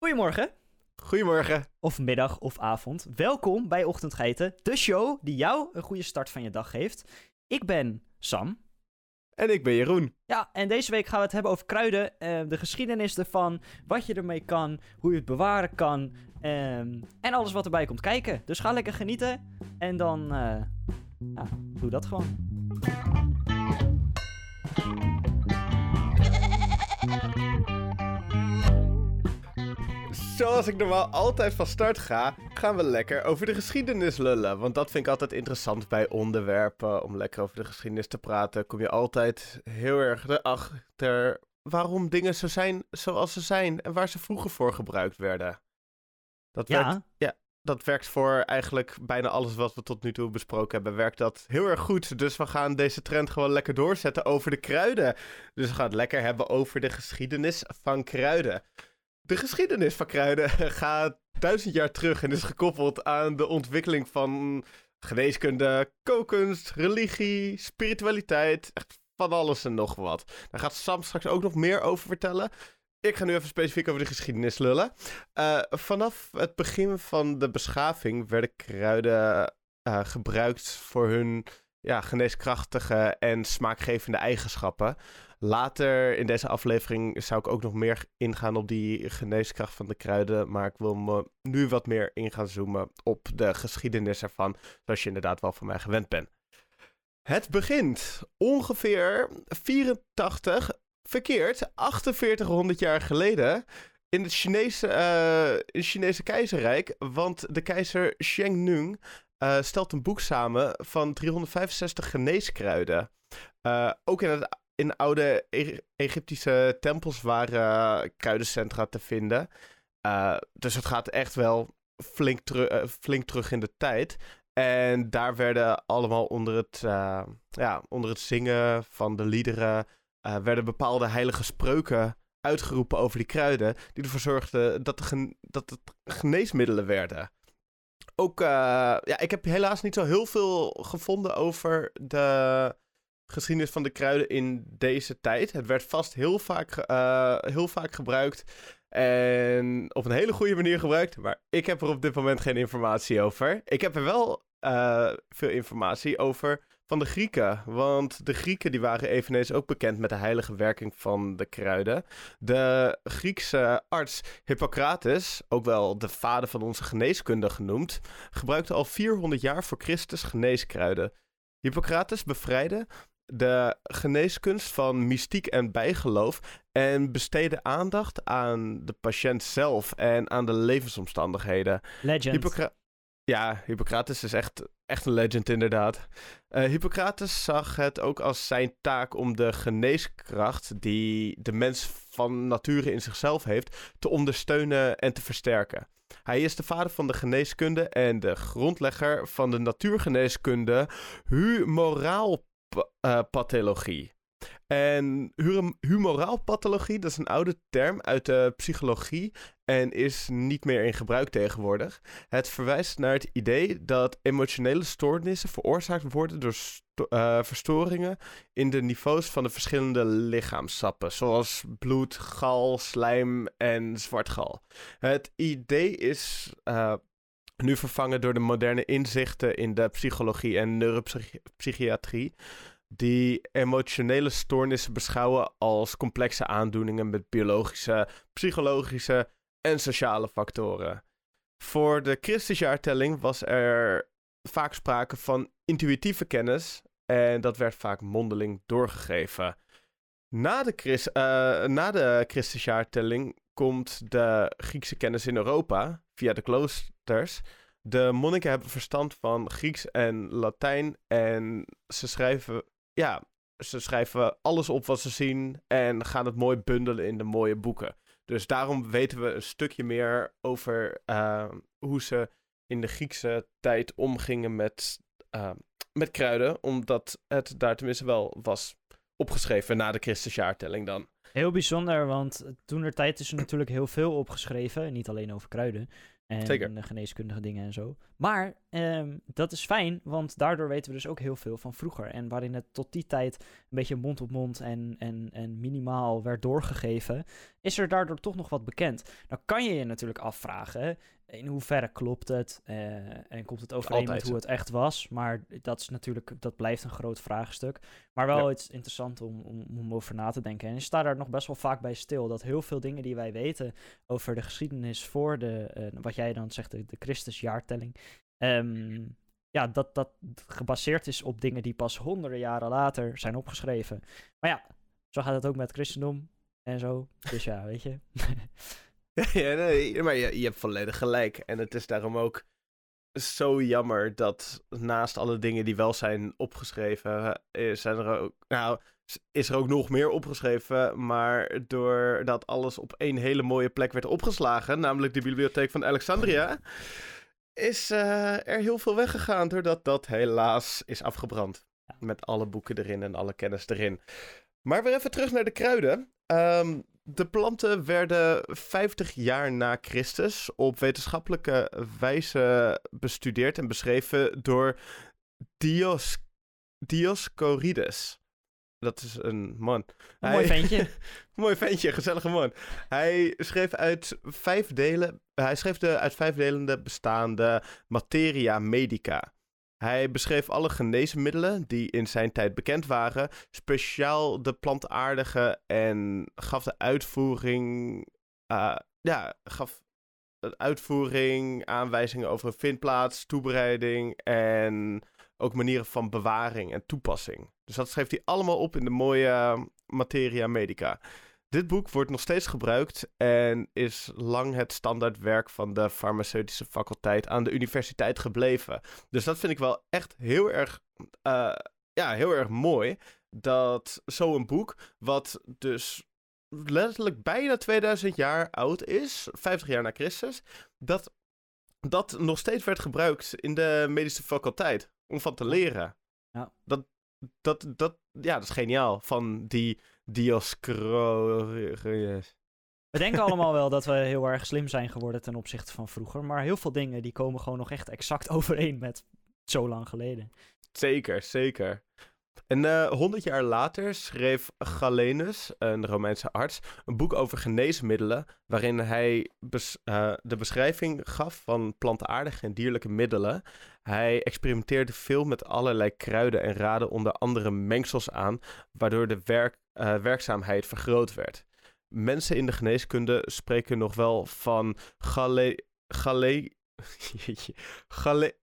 Goedemorgen, Goedemorgen. of middag of avond. Welkom bij Ochtendgeiten, de show die jou een goede start van je dag geeft. Ik ben Sam. En ik ben Jeroen. Ja, en deze week gaan we het hebben over kruiden, eh, de geschiedenis ervan, wat je ermee kan, hoe je het bewaren kan ehm, en alles wat erbij komt kijken. Dus ga lekker genieten en dan eh, ja, doe dat gewoon. Zoals ik normaal altijd van start ga, gaan we lekker over de geschiedenis lullen. Want dat vind ik altijd interessant bij onderwerpen. Om lekker over de geschiedenis te praten, kom je altijd heel erg erachter waarom dingen zo zijn zoals ze zijn en waar ze vroeger voor gebruikt werden. Dat werkt, Ja, dat werkt voor eigenlijk bijna alles wat we tot nu toe besproken hebben. Werkt dat heel erg goed. Dus we gaan deze trend gewoon lekker doorzetten over de kruiden. Dus we gaan het lekker hebben over de geschiedenis van kruiden. De geschiedenis van kruiden gaat duizend jaar terug en is gekoppeld aan de ontwikkeling van geneeskunde, kookkunst, religie, spiritualiteit. Echt van alles en nog wat. Daar gaat Sam straks ook nog meer over vertellen. Ik ga nu even specifiek over de geschiedenis lullen. Eh, vanaf het begin van de beschaving werden kruiden eh, gebruikt voor hun ja, geneeskrachtige en smaakgevende eigenschappen. Later in deze aflevering zou ik ook nog meer ingaan op die geneeskracht van de kruiden. Maar ik wil me nu wat meer in gaan zoomen op de geschiedenis ervan. Zoals je inderdaad wel van mij gewend bent. Het begint ongeveer 84, verkeerd, 4800 jaar geleden. In het Chinese, eh, Chinese keizerrijk. Want de keizer Sheng Nung eh, stelt een boek samen van 365 geneeskruiden. Eh, ook in, het, in oude Egyptische tempels waren kruidencentra te vinden. Eh, dus het gaat echt wel flink, teru- eh, flink terug in de tijd. En daar werden allemaal onder het, eh, ja, onder het zingen van de liederen... eh, werden bepaalde heilige spreuken uitgeroepen over die kruiden... die ervoor zorgden dat, de dat het geneesmiddelen werden. Ook, eh, ja, ik heb helaas niet zo heel veel gevonden over de geschiedenis van de kruiden in deze tijd. Het werd vast heel vaak, eh, heel vaak gebruikt en op een hele goede manier gebruikt, maar ik heb er op dit moment geen informatie over. Ik heb er wel eh, veel informatie over van de Grieken, want de Grieken die waren eveneens ook bekend met de heilige werking van de kruiden. De Griekse arts Hippocrates, ook wel de vader van onze geneeskunde genoemd, gebruikte al 400 jaar voor Christus geneeskruiden. Hippocrates bevrijdde de geneeskunst van mystiek en bijgeloof en besteedde aandacht aan de patiënt zelf en aan de levensomstandigheden. legend. Hippocra- ja, Hippocrates is echt, echt een legend inderdaad. Eh, Hippocrates zag het ook als zijn taak om de geneeskracht die de mens van nature in zichzelf heeft, te ondersteunen en te versterken. Hij is de vader van de geneeskunde en de grondlegger van de natuurgeneeskunde humoraalpathologie. En hu- humoraalpathologie, dat is een oude term uit de psychologie en is niet meer in gebruik tegenwoordig. Het verwijst naar het idee dat emotionele stoornissen veroorzaakt worden door eh, verstoringen in de niveaus van de verschillende lichaamssappen, zoals bloed, gal, slijm en zwartgal. Het idee is eh, nu vervangen door de moderne inzichten in de psychologie en neuropsychiatrie. Die emotionele stoornissen beschouwen als complexe aandoeningen met biologische, psychologische en sociale factoren. Voor de Christusjaartelling was er vaak sprake van intuïtieve kennis en dat werd vaak mondeling doorgegeven. Na de, Christ, eh, na de Christusjaartelling komt de Griekse kennis in Europa via de kloosters. De monniken hebben verstand van Grieks en Latijn en ze schrijven, ja, ze schrijven alles op wat ze zien en gaan het mooi bundelen in de mooie boeken. Dus daarom weten we een stukje meer over eh, hoe ze in de Griekse tijd omgingen met, eh, met kruiden. Omdat het daar tenminste wel was opgeschreven na de Christusjaartelling dan. Heel bijzonder, want toen er tijd is er natuurlijk heel veel opgeschreven. Niet alleen over kruiden. En Zeker. eh, geneeskundige dingen en zo. Maar ehm, dat is fijn, want daardoor weten we dus ook heel veel van vroeger. En waarin het tot die tijd een beetje mond op mond en, en, en minimaal werd doorgegeven, is er daardoor toch nog wat bekend? Dan kan je je natuurlijk afvragen, in hoeverre klopt het eh, en komt het overeen Altijd met hoe het echt was? Maar dat is natuurlijk, dat blijft een groot vraagstuk. Maar wel Ja. iets interessant om, om, om over na te denken. En je staat daar nog best wel vaak bij stil, dat heel veel dingen die wij weten over de geschiedenis voor de, eh, wat jij dan zegt, de, de Christusjaartelling, ehm, ja, dat dat gebaseerd is op dingen die pas honderden jaren later zijn opgeschreven. Maar ja, zo gaat het ook met het christendom en zo. Dus ja, weet je. ja, nee, maar je, je hebt volledig gelijk. En het is daarom ook zo jammer dat naast alle dingen die wel zijn opgeschreven, eh, zijn er ook, nou, is er ook nog meer opgeschreven. Maar doordat alles op één hele mooie plek werd opgeslagen, namelijk de bibliotheek van Alexandria, is eh, er heel veel weggegaan doordat dat helaas is afgebrand. Met alle boeken erin en alle kennis erin. Maar weer even terug naar de kruiden. Ehm, de planten werden 50 jaar na Christus op wetenschappelijke wijze bestudeerd en beschreven door Dios, Dioscorides. Dat is een man. Mooi ventje. Mooi ventje, gezellige man. Hij schreef uit vijf delen. Hij schreef de uit vijf delen bestaande materia medica. Hij beschreef alle geneesmiddelen die in zijn tijd bekend waren, speciaal de plantaardige en gaf de uitvoering, eh, ja, gaf de uitvoering, aanwijzingen over vindplaats, toebereiding en ook manieren van bewaring en toepassing. Dus dat schreef hij allemaal op in de mooie eh, materia medica. Dit boek wordt nog steeds gebruikt en is lang het standaardwerk van de farmaceutische faculteit aan de universiteit gebleven. Dus dat vind ik wel echt heel erg, eh, ja, heel erg mooi. Dat zo'n boek, wat dus letterlijk bijna 2000 jaar oud is, 50 jaar na Christus, dat dat nog steeds werd gebruikt in de medische faculteit om van te leren. Ja. Dat, dat, dat, ja, dat is geniaal van die Dioscorides. We denken allemaal wel dat we heel erg slim zijn geworden ten opzichte van vroeger. Maar heel veel dingen die komen gewoon nog echt exact overeen met zo lang geleden. Zeker, zeker. En eh 100 jaar later schreef Galenus, een Romeinse arts, een boek over geneesmiddelen, waarin hij bes- eh, de beschrijving gaf van plantaardige en dierlijke middelen. Hij experimenteerde veel met allerlei kruiden en raadde onder andere mengsels aan, waardoor de werk, eh, werkzaamheid vergroot werd. Mensen in de geneeskunde spreken nog wel van gale... gale... Gale...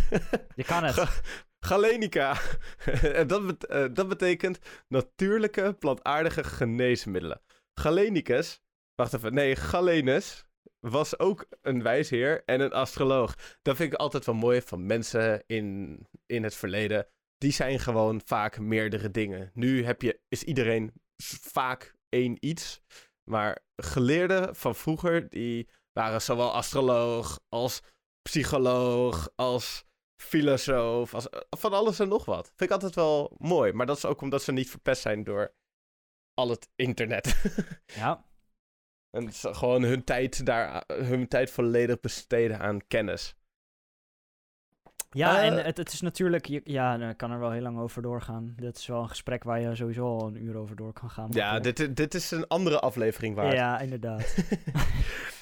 Je kan het. Ga- Galenica. en dat, bet- eh, dat betekent natuurlijke plantaardige geneesmiddelen. Galenicus, wacht even, nee, Galenus was ook een wijsheer en een astroloog. Dat vind ik altijd wel mooi van mensen in, in het verleden. Die zijn gewoon vaak meerdere dingen. Nu heb je, is iedereen vaak één iets. Maar geleerden van vroeger, die waren zowel astroloog als psycholoog als filosoof, als, van alles en nog wat. Vind ik altijd wel mooi. Maar dat is ook omdat ze niet verpest zijn door al het internet. Ja, en gewoon hun tijd, daar, hun tijd volledig besteden aan kennis. Ja Eh, en het, het is natuurlijk... je- Ja, nou, ik kan er wel heel lang over doorgaan. Dit is wel een gesprek waar je sowieso al een uur over door kan gaan. Ja, dit, dit is een andere aflevering waard. Ja, inderdaad.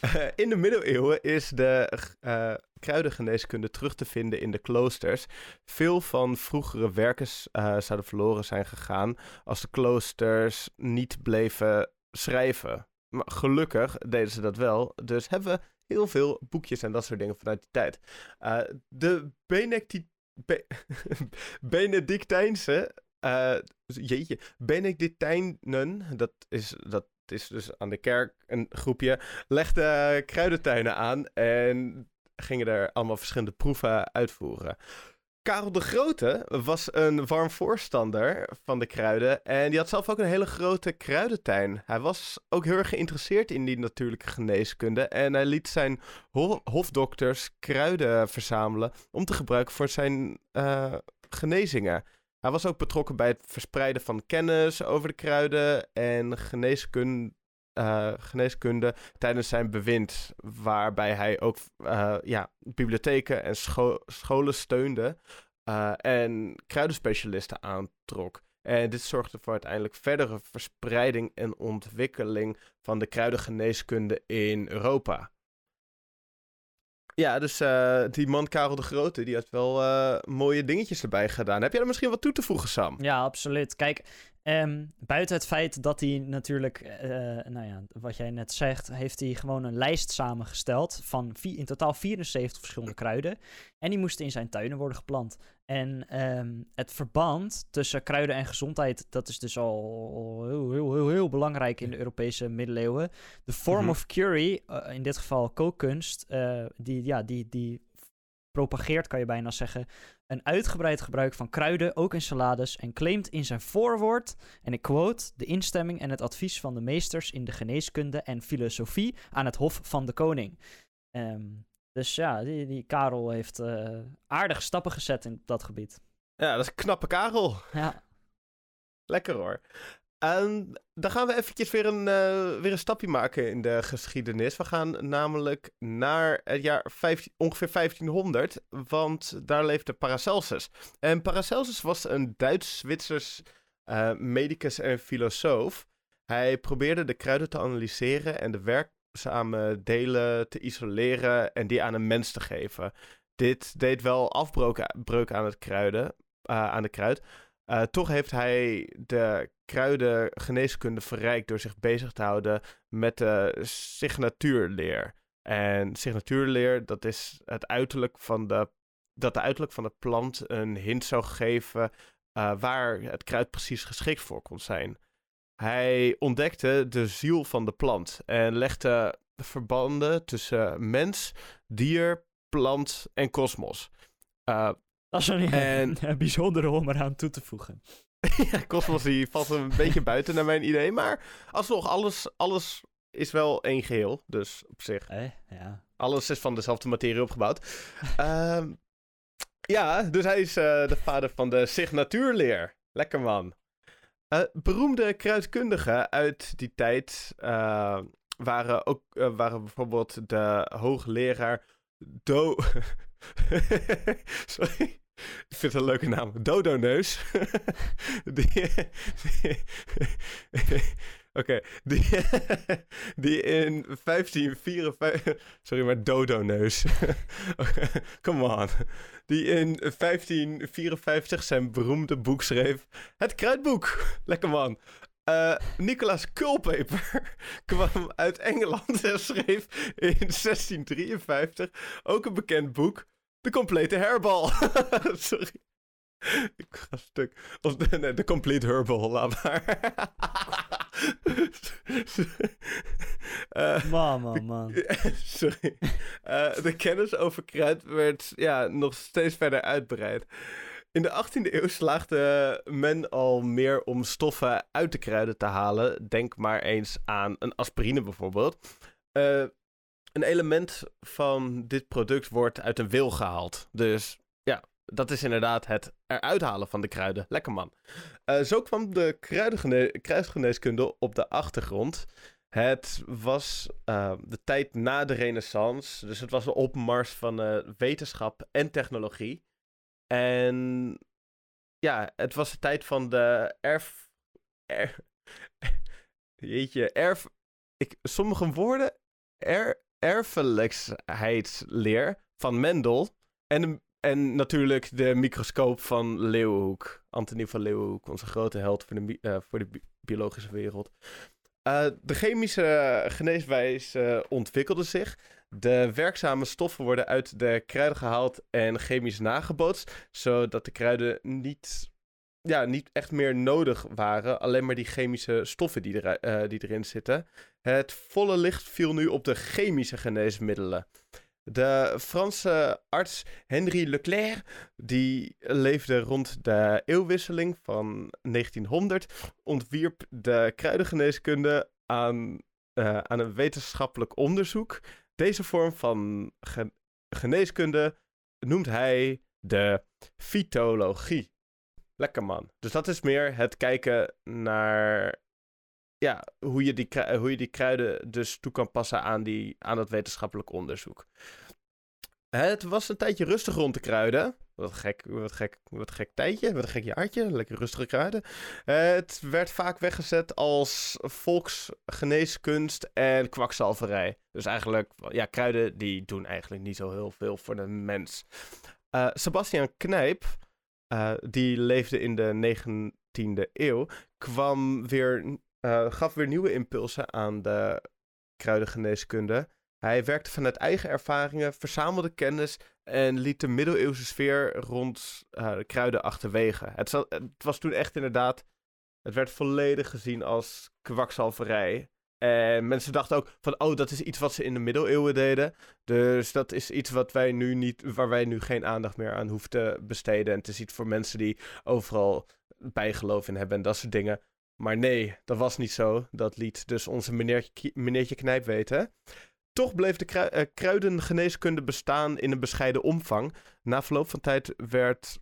Eh, in de middeleeuwen is de eh kruidengeneeskunde terug te vinden in de kloosters. Veel van vroegere werken eh, zouden verloren zijn gegaan als de kloosters niet bleven schrijven. Maar gelukkig deden ze dat wel, dus hebben we heel veel boekjes en dat soort dingen vanuit die tijd. Eh, de Benedicti eh, jeetje, Benedictijnen, dat is, dat is dus aan de kerk een groepje, legden kruidentuinen aan en gingen er allemaal verschillende proeven uitvoeren. Karel de Grote was een warm voorstander van de kruiden en die had zelf ook een hele grote kruidentuin. Hij was ook heel erg geïnteresseerd in die natuurlijke geneeskunde en hij liet zijn ho- hofdokters kruiden verzamelen om te gebruiken voor zijn eh, genezingen. Hij was ook betrokken bij het verspreiden van kennis over de kruiden en geneeskunde, geneeskunde tijdens zijn bewind, waarbij hij ook eh, ja, bibliotheken en scho- scholen steunde eh, en kruidenspecialisten aantrok. En dit zorgde voor uiteindelijk verdere verspreiding en ontwikkeling van de kruidengeneeskunde in Europa. Ja, dus die man Karel de Grote, die had wel mooie dingetjes erbij gedaan. Heb jij er misschien wat toe te voegen, Sam? Ja, absoluut. Kijk, um, buiten het feit dat hij natuurlijk, uh, nou ja, wat jij net zegt, heeft hij gewoon een lijst samengesteld van vier, in totaal 74 verschillende kruiden. En die moesten in zijn tuinen worden geplant. En um, het verband tussen kruiden en gezondheid, dat is dus al heel, heel, heel, heel belangrijk in de Europese middeleeuwen. De form mm -hmm. of curie, uh, in dit geval kookkunst, uh, die, ja, die, die propageert, kan je bijna zeggen, een uitgebreid gebruik van kruiden, ook in salades, en claimt in zijn voorwoord, en ik quote, de instemming en het advies van de meesters in de geneeskunde en filosofie aan het hof van de koning. Um, dus ja, die, die Karel heeft uh, aardige stappen gezet in dat gebied. Ja, dat is een knappe Karel. Ja. Lekker hoor. En dan gaan we eventjes weer een, uh, weer een stapje maken in de geschiedenis. We gaan namelijk naar het jaar 15, ongeveer 1500, want daar leefde Paracelsus. En Paracelsus was een Duits-Zwitsers uh, medicus en filosoof. Hij probeerde de kruiden te analyseren en de werkzame delen te isoleren en die aan een mens te geven. Dit deed wel afbreuk aan het kruiden, uh, aan de kruid. Uh, toch heeft hij de kruidengeneeskunde verrijkt door zich bezig te houden met de signatuurleer. En signatuurleer, dat is het uiterlijk van de, dat de uiterlijk van de plant een hint zou geven uh, waar het kruid precies geschikt voor kon zijn. Hij ontdekte de ziel van de plant en legde verbanden tussen mens, dier, plant en kosmos. Uh, dat is een, en... een bijzondere om eraan toe te voegen. ja, Cosmos die valt een beetje buiten naar mijn idee. Maar alsnog, alles, alles is wel één geheel. Dus op zich. Eh, ja. Alles is van dezelfde materie opgebouwd. um, ja, dus hij is uh, de vader van de signatuurleer. Lekker man. Uh, beroemde kruidkundigen uit die tijd uh, waren ook waren bijvoorbeeld de hoogleraar Do. Sorry. Ik vind het een leuke naam. Dodo-neus. die... Oké, die, die in 1554... Sorry, maar Dodo-neus. Come on. Die in 1554 zijn beroemde boek schreef. Het Kruidboek. Lekker man. Uh, Nicolas Culpeper kwam uit Engeland en schreef in 1653 ook een bekend boek de complete herbal. Sorry. Ik ga stuk. Of de, nee, de complete herbal, laat maar. uh, man, man, man. Sorry. Uh, de kennis over kruid werd ja, nog steeds verder uitbreid. In de 18e eeuw slaagde men al meer om stoffen uit de kruiden te halen. Denk maar eens aan een aspirine bijvoorbeeld. Uh, een element van dit product wordt uit een wil gehaald. Dus ja, dat is inderdaad het eruit halen van de kruiden. Lekker man. Uh, zo kwam de kruidgeneeskunde op de achtergrond. Het was uh, de tijd na de renaissance. Dus het was een opmars van uh, wetenschap en technologie. En ja, het was de tijd van de erf... Er, jeetje, erf... Ik, sommige woorden... Er, erfelijkheidsleer van Mendel. En, en natuurlijk de microscoop van Leeuwenhoek. Antonie van Leeuwenhoek, onze grote held voor de, uh, voor de bi biologische wereld. Uh, de chemische geneeswijze ontwikkelde zich. De werkzame stoffen worden uit de kruiden gehaald en chemisch nagebootst. Zodat de kruiden niet, ja, niet echt meer nodig waren. Alleen maar die chemische stoffen die, er, uh, die erin zitten. Het volle licht viel nu op de chemische geneesmiddelen. De Franse arts Henri Leclerc, die leefde rond de eeuwwisseling van 1900, ontwierp de kruidengeneeskunde aan, uh, aan een wetenschappelijk onderzoek. Deze vorm van ge geneeskunde noemt hij de fytologie. Lekker man. Dus dat is meer het kijken naar ja, hoe, je die, hoe je die kruiden dus toe kan passen aan, die, aan dat wetenschappelijk onderzoek. Het was een tijdje rustig rond de kruiden. Wat gek, wat gek, wat gek tijdje, wat een gek jaartje. Lekker rustige kruiden. Eh, het werd vaak weggezet als volksgeneeskunst en kwakzalverij. Dus eigenlijk, ja, kruiden die doen eigenlijk niet zo heel veel voor de mens. Uh, Sebastian Knijp, uh, die leefde in de 19e eeuw, kwam weer, gaf weer nieuwe impulsen aan de kruidengeneeskunde. Hij werkte vanuit eigen ervaringen, verzamelde kennis en liet de middeleeuwse sfeer rond uh, de kruiden achterwege. Het, het, was toen echt inderdaad, het werd volledig gezien als kwakzalverij. En mensen dachten ook van, oh, dat is iets wat ze in de middeleeuwen deden. Dus dat is iets wat wij nu niet, waar wij nu geen aandacht meer aan hoeven te besteden. En het is iets voor mensen die overal bijgeloof in hebben en dat soort dingen. Maar nee, dat was niet zo. Dat liet dus onze meneertje, meneertje Knijp weten. Toch bleef de uh, kruidengeneeskunde bestaan in een bescheiden omvang. Na verloop van tijd werd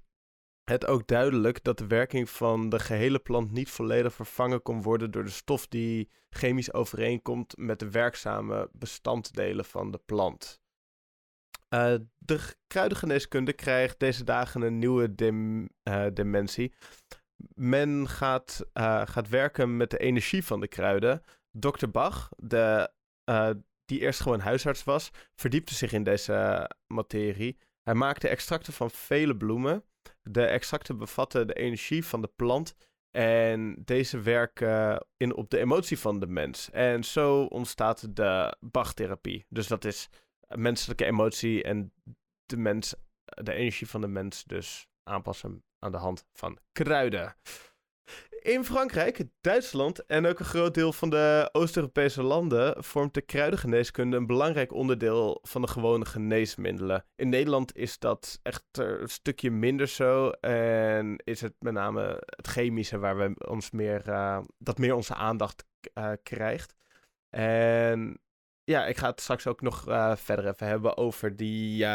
het ook duidelijk dat de werking van de gehele plant niet volledig vervangen kon worden door de stof die chemisch overeenkomt met de werkzame bestanddelen van de plant. Uh, de kruidengeneeskunde krijgt deze dagen een nieuwe dim, uh, dimensie. Men gaat, uh, gaat werken met de energie van de kruiden. Dr. Bach, de die eerst gewoon huisarts was, verdiepte zich in deze materie. Hij maakte extracten van vele bloemen. De extracten bevatten de energie van de plant en deze werken in op de emotie van de mens. En zo ontstaat de Bach-therapie. Dus dat is menselijke emotie en de, mens, de energie van de mens dus aanpassen aan de hand van kruiden. In Frankrijk, Duitsland en ook een groot deel van de Oost-Europese landen vormt de kruidengeneeskunde een belangrijk onderdeel van de gewone geneesmiddelen. In Nederland is dat echt een stukje minder zo en is het met name het chemische waar we ons meer, uh, dat meer onze aandacht uh, krijgt. En ja, ik ga het straks ook nog uh, verder even hebben over die,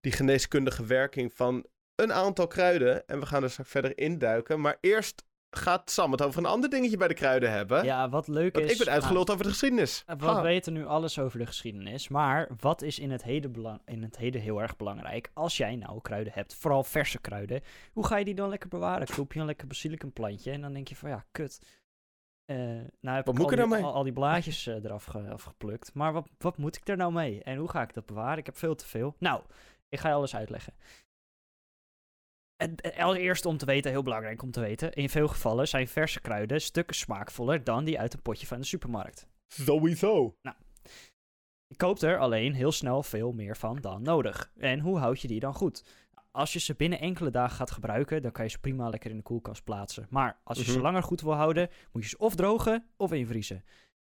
die geneeskundige werking van een aantal kruiden. En we gaan er straks verder induiken. Maar eerst gaat Sam het over een ander dingetje bij de kruiden hebben. Ja, wat leuk is... ik ben uitgeluld over de geschiedenis. We weten nu alles over de geschiedenis. Maar wat is in het, heden in het heden heel erg belangrijk? Als jij nou kruiden hebt, vooral verse kruiden, hoe ga je die dan lekker bewaren? Koop je een lekker basilicum plantje en dan denk je van ja, kut. Uh, nou heb wat ik al, die, nou al, al, die blaadjes uh, eraf ge, afgeplukt. Maar wat, wat moet ik er nou mee? En hoe ga ik dat bewaren? Ik heb veel te veel. Nou, ik ga je alles uitleggen. Allereerst om te weten, heel belangrijk om te weten, in veel gevallen zijn verse kruiden stukken smaakvoller dan die uit een potje van de supermarkt. Sowieso. Nou, je koopt er alleen heel snel veel meer van dan nodig. En hoe houd je die dan goed? Als je ze binnen enkele dagen gaat gebruiken, dan kan je ze prima lekker in de koelkast plaatsen. Maar als je ze Mhm. langer goed wil houden, moet je ze of drogen of invriezen.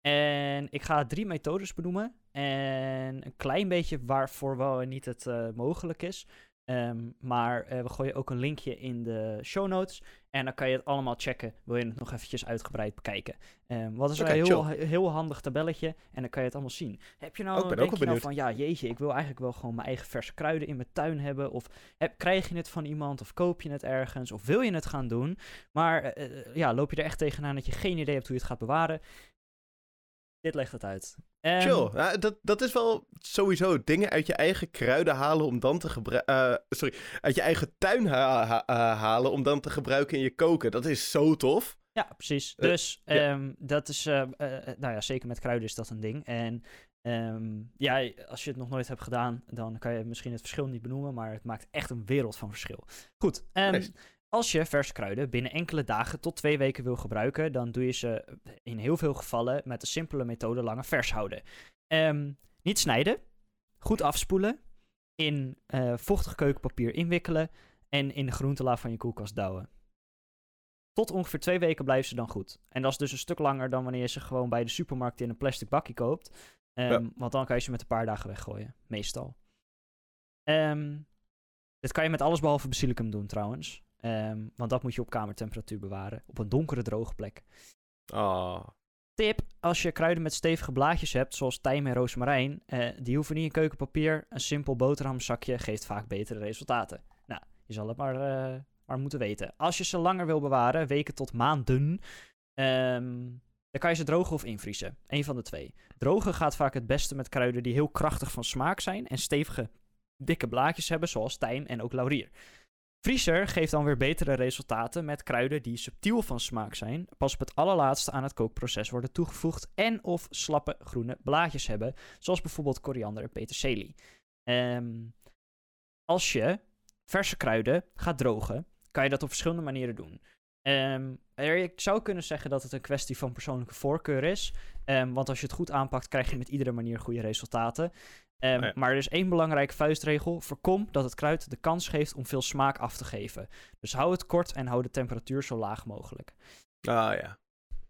En ik ga drie methodes benoemen. En een klein beetje waarvoor wel en niet het eh, mogelijk is. Ehm, maar eh, we gooien ook een linkje in de show notes. En dan kan je het allemaal checken. Wil je het nog eventjes uitgebreid bekijken. Ehm wat is Oké, een heel, heel handig tabelletje. En dan kan je het allemaal zien. Heb je nou, Oh, ik ben denk ook je wel nou van, ja jeetje, ik wil eigenlijk wel gewoon mijn eigen verse kruiden in mijn tuin hebben. Of heb, krijg je het van iemand of koop je het ergens. Of wil je het gaan doen. Maar eh, eh, ja, loop je er echt tegenaan dat je geen idee hebt hoe je het gaat bewaren. Dit legt het uit. Ehm, Chill. Ja, dat, dat is wel sowieso dingen uit je eigen kruiden halen om dan te gebruiken. sorry, uit je eigen tuin ha- ha- eh, halen om dan te gebruiken in je koken. Dat is zo tof. Ja, precies. Eh, Dus ja. ehm, dat is, eh, eh, nou ja, zeker met kruiden is dat een ding. En ehm, ja, als je het nog nooit hebt gedaan, dan kan je misschien het verschil niet benoemen, maar het maakt echt een wereld van verschil. Goed, ehm, Nice. Als je verse kruiden binnen enkele dagen tot twee weken wil gebruiken, dan doe je ze in heel veel gevallen met de simpele methode langer vers houden. Ehm, niet snijden, goed afspoelen, in eh, vochtig keukenpapier inwikkelen en in de groentela van je koelkast douwen. Tot ongeveer twee weken blijven ze dan goed. En dat is dus een stuk langer dan wanneer je ze gewoon bij de supermarkt in een plastic bakje koopt. Ehm, Ja. Want dan kan je ze met een paar dagen weggooien, meestal. Ehm, dit kan je met alles behalve basilicum doen trouwens. Ehm, want dat moet je op kamertemperatuur bewaren. Op een donkere, droge plek. Ah. Tip, als je kruiden met stevige blaadjes hebt, zoals tijm en rozemarijn, eh, die hoeven niet in keukenpapier. Een simpel boterhamzakje geeft vaak betere resultaten. Nou, je zal het maar, eh, maar moeten weten. Als je ze langer wil bewaren, weken tot maanden, ehm, dan kan je ze drogen of invriezen. Eén van de twee. Drogen gaat vaak het beste met kruiden die heel krachtig van smaak zijn en stevige dikke blaadjes hebben, zoals tijm en ook laurier. Vriezer geeft dan weer betere resultaten met kruiden die subtiel van smaak zijn, pas op het allerlaatste aan het kookproces worden toegevoegd en of slappe groene blaadjes hebben, zoals bijvoorbeeld koriander en peterselie. Ehm, als je verse kruiden gaat drogen, kan je dat op verschillende manieren doen. Er, ik zou kunnen zeggen dat het een kwestie van persoonlijke voorkeur is. Ehm, want als je het goed aanpakt, krijg je met iedere manier goede resultaten. Ehm, Oh ja. Maar er is één belangrijke vuistregel. Voorkom dat het kruid de kans geeft om veel smaak af te geven. Dus hou het kort en hou de temperatuur zo laag mogelijk. Ah ja.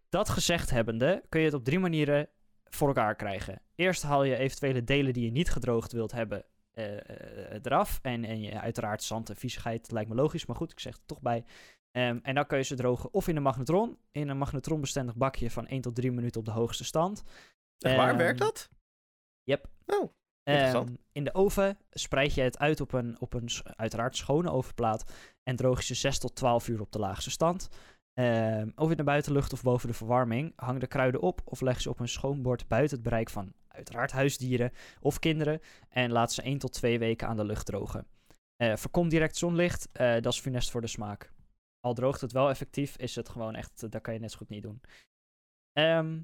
Dat gezegd hebbende, kun je het op drie manieren voor elkaar krijgen. Eerst haal je eventuele delen die je niet gedroogd wilt hebben eh, eh, eraf. En, en je, uiteraard zand en viezigheid lijkt me logisch, maar goed, ik zeg het er toch bij. Ehm, en dan kun je ze drogen of in een magnetron, in een magnetronbestendig bakje van 1 tot 3 minuten op de hoogste stand. Echt waar, Ehm, werkt dat? Yep. Oh, Ehm, in de oven spreid je het uit op een, op een uiteraard schone ovenplaat en droog je ze 6 tot 12 uur op de laagste stand. Ehm, of in de buitenlucht of boven de verwarming. Hang de kruiden op of leg ze op een schoon bord buiten het bereik van uiteraard huisdieren of kinderen. En laat ze 1 tot 2 weken aan de lucht drogen. Eh, voorkom direct zonlicht, eh, dat is funest voor de smaak. Al droogt het wel effectief, is het gewoon echt, eh, dat kan je net zo goed niet doen. Ehm,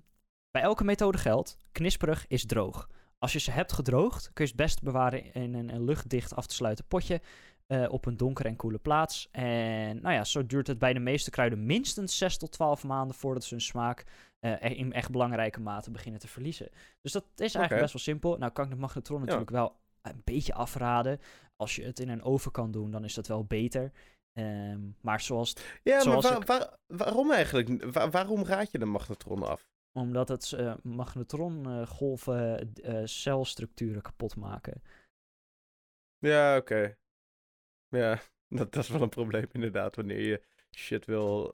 bij elke methode geldt, knisperig is droog. Als je ze hebt gedroogd, kun je het best bewaren in een, luchtdicht af te sluiten potje eh, op een donkere en koele plaats. En nou ja, zo duurt het bij de meeste kruiden minstens 6 tot 12 maanden voordat ze hun smaak eh, in echt belangrijke mate beginnen te verliezen. Dus dat is eigenlijk best wel simpel. Nou kan ik de magnetron Ja. natuurlijk wel een beetje afraden. Als je het in een oven kan doen, dan is dat wel beter. Ehm, maar zoals Ja, maar Zoals waar- ik- waar- waarom eigenlijk? Wa- waarom raad je de magnetron af? Omdat het eh magnetrongolven eh, celstructuren kapot maken. Ja, oké. Ja, dat, dat is wel een probleem inderdaad, wanneer je shit wil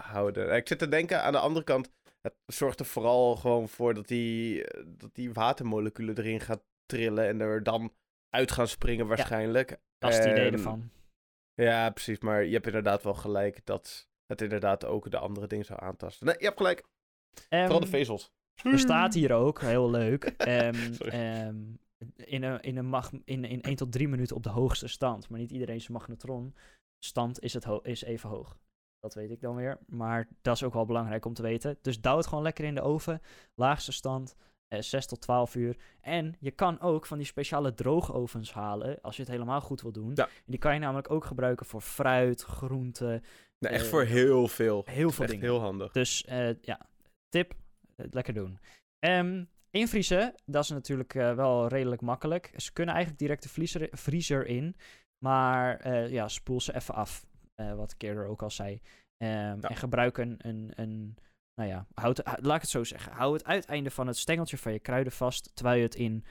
houden. Ik zit te denken, aan de andere kant, het zorgt er vooral gewoon voor dat die, eh, dat die watermoleculen erin gaat trillen en er dan uit gaan springen waarschijnlijk. Dat is het idee En- ervan. Ja, precies, maar je hebt inderdaad wel gelijk dat het inderdaad ook de andere dingen zou aantasten. Nee, je hebt gelijk. Vooral de Ehm, vezels. Er staat hier ook, heel leuk, ehm, ehm, in, een, in, een mag, in, in 1 tot 3 minuten op de hoogste stand. Maar niet iedereen zijn magnetron stand is, het is even hoog. Dat weet ik dan weer. Maar dat is ook wel belangrijk om te weten. Dus douw het gewoon lekker in de oven. Laagste stand, eh, 6 tot 12 uur. En je kan ook van die speciale droogovens halen, als je het helemaal goed wil doen. Ja. En die kan je namelijk ook gebruiken voor fruit, groenten, Nee, echt eh, voor heel veel. heel veel dingen. heel handig. Dus eh, ja, tip, eh, lekker doen. Ehm, invriezen, dat is natuurlijk eh, wel redelijk makkelijk. Ze kunnen eigenlijk direct de vriezer, vriezer in, maar eh, ja, spoel ze even af, wat ik eerder ook al zei. Ehm, En gebruik een, een, een nou ja, houd, hou- laat ik het zo zeggen. Hou het uiteinde van het stengeltje van je kruiden vast, terwijl je het in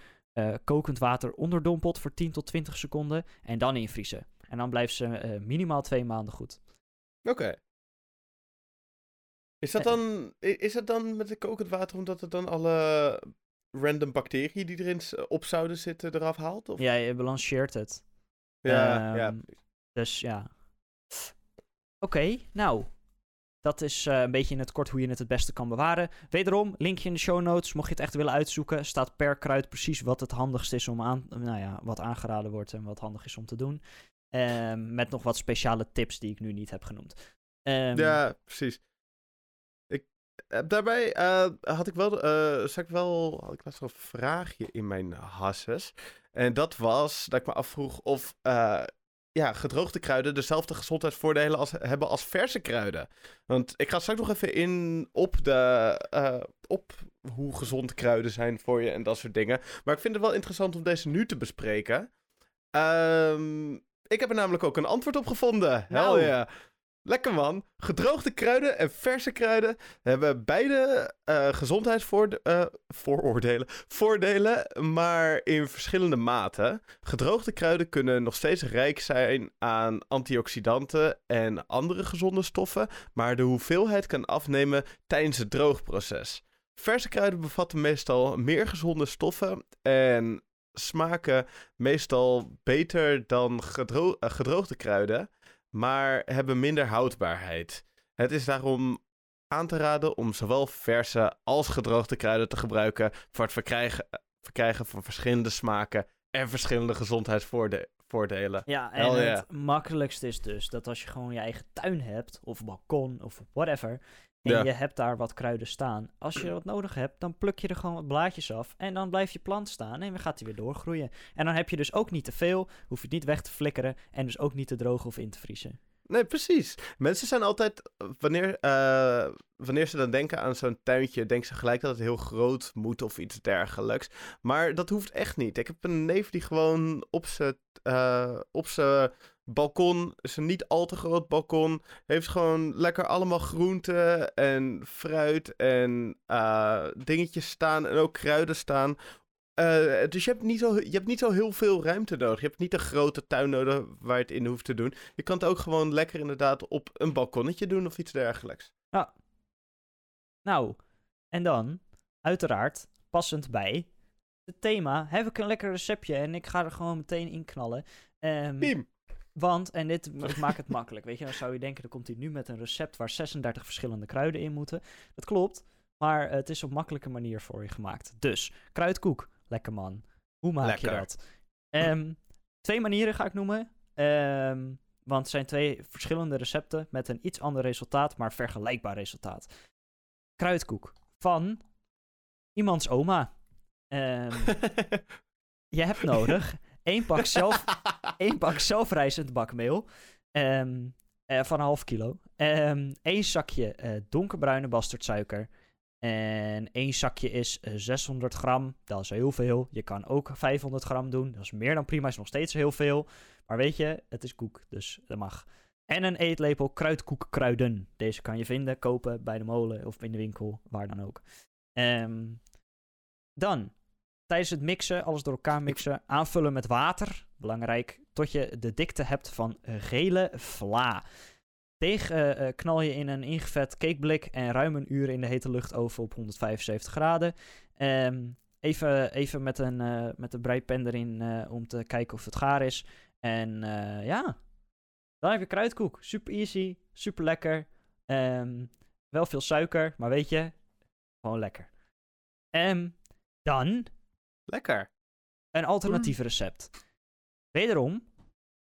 kokend water onderdompelt voor 10 tot 20 seconden en dan invriezen. En dan blijft ze minimaal twee maanden goed. Oké. Is dat, dan, is dat dan met het kokend water omdat het dan alle random bacteriën die erin op zouden zitten eraf haalt? Of? Ja, je balanceert het. ja, ja. Ehm, Dus ja. Oké, nou. Dat is eh, een beetje in het kort hoe je het het beste kan bewaren. Wederom, linkje in de show notes. Mocht je het echt willen uitzoeken, staat per kruid precies wat het handigst is om aan, nou ja, wat aangeraden wordt en wat handig is om te doen. Ehm, met nog wat speciale tips die ik nu niet heb genoemd. Ehm, Ja, precies. Eh, daarbij eh, had ik wel, zag ik wel, had ik laatst een vraagje in mijn hasses. En dat was dat ik me afvroeg of ja, gedroogde kruiden dezelfde gezondheidsvoordelen als, hebben als verse kruiden. Want ik ga straks nog even in op, de, op hoe gezond kruiden zijn voor je en dat soort dingen. Maar ik vind het wel interessant om deze nu te bespreken. Ehm, ik heb er namelijk ook een antwoord op gevonden. Nou. Ja. Lekker man. Gedroogde kruiden en verse kruiden hebben beide eh gezondheidsvooroordelen, voordelen, maar in verschillende maten. Gedroogde kruiden kunnen nog steeds rijk zijn aan antioxidanten en andere gezonde stoffen, maar de hoeveelheid kan afnemen tijdens het droogproces. Verse kruiden bevatten meestal meer gezonde stoffen en smaken meestal beter dan eh, gedroogde kruiden, maar hebben minder houdbaarheid. Het is daarom aan te raden om zowel verse als gedroogde kruiden te gebruiken voor het verkrijgen, verkrijgen van verschillende smaken En verschillende gezondheidsvoordelen. Ja, en Hell yeah. het makkelijkste is dus dat als je gewoon je eigen tuin hebt, of balkon, of whatever, en Ja. je hebt daar wat kruiden staan. Als je wat nodig hebt, dan pluk je er gewoon wat blaadjes af en dan blijft je plant staan en dan gaat hij weer doorgroeien. En dan heb je dus ook niet te veel, hoef je het niet weg te flikkeren en dus ook niet te drogen of in te vriezen. Nee, precies. Mensen zijn altijd, wanneer, eh, wanneer ze dan denken aan zo'n tuintje, denken ze gelijk dat het heel groot moet of iets dergelijks. Maar dat hoeft echt niet. Ik heb een neef die gewoon op zijn eh, op zijn balkon, is een niet al te groot balkon, heeft gewoon lekker allemaal groenten en fruit en eh, dingetjes staan en ook kruiden staan. Eh, dus je hebt, niet zo, je hebt niet zo heel veel ruimte nodig. Je hebt niet een grote tuin nodig waar je het in hoeft te doen. Je kan het ook gewoon lekker inderdaad op een balkonnetje doen of iets dergelijks. Nou, en dan, uiteraard, passend bij het thema, heb ik een lekker receptje en ik ga er gewoon meteen in knallen. Team. Want, en dit ik maak het makkelijk, weet je, dan zou je denken, dan komt hij nu met een recept waar 36 verschillende kruiden in moeten. Dat klopt, maar het is op makkelijke manier voor je gemaakt. Dus, kruidkoek, lekker man. Hoe maak je dat? Ehm, twee manieren ga ik noemen. Ehm, want het zijn twee verschillende recepten met een iets ander resultaat, maar vergelijkbaar resultaat. Kruidkoek van iemands oma. Ehm, je hebt nodig één pak, zelf, één pak zelfrijzend bakmeel ehm, eh, van een half kilo. Ehm één zakje eh, donkerbruine bastardsuiker. En één zakje is eh, 600 gram. Dat is heel veel. Je kan ook 500 gram doen. Dat is meer dan prima. Is nog steeds heel veel. Maar weet je, het is koek. Dus dat mag. En een eetlepel kruidkoekkruiden. Deze kan je vinden, kopen bij de molen of in de winkel. Waar dan ook. Ehm, dan, tijdens het mixen, alles door elkaar mixen. Aanvullen met water. Belangrijk. Tot je de dikte hebt van gele vla. Deeg eh, eh, knal je in een ingevet cakeblik en ruim een uur in de hete luchtoven op 175 graden. Ehm, even, even met een, eh, met een breipen erin om te kijken of het gaar is. En ja, dan heb je kruidkoek. Super easy, super lekker. Ehm, wel veel suiker, maar weet je, gewoon lekker. Ehm, dan Lekker. een alternatief recept. Wederom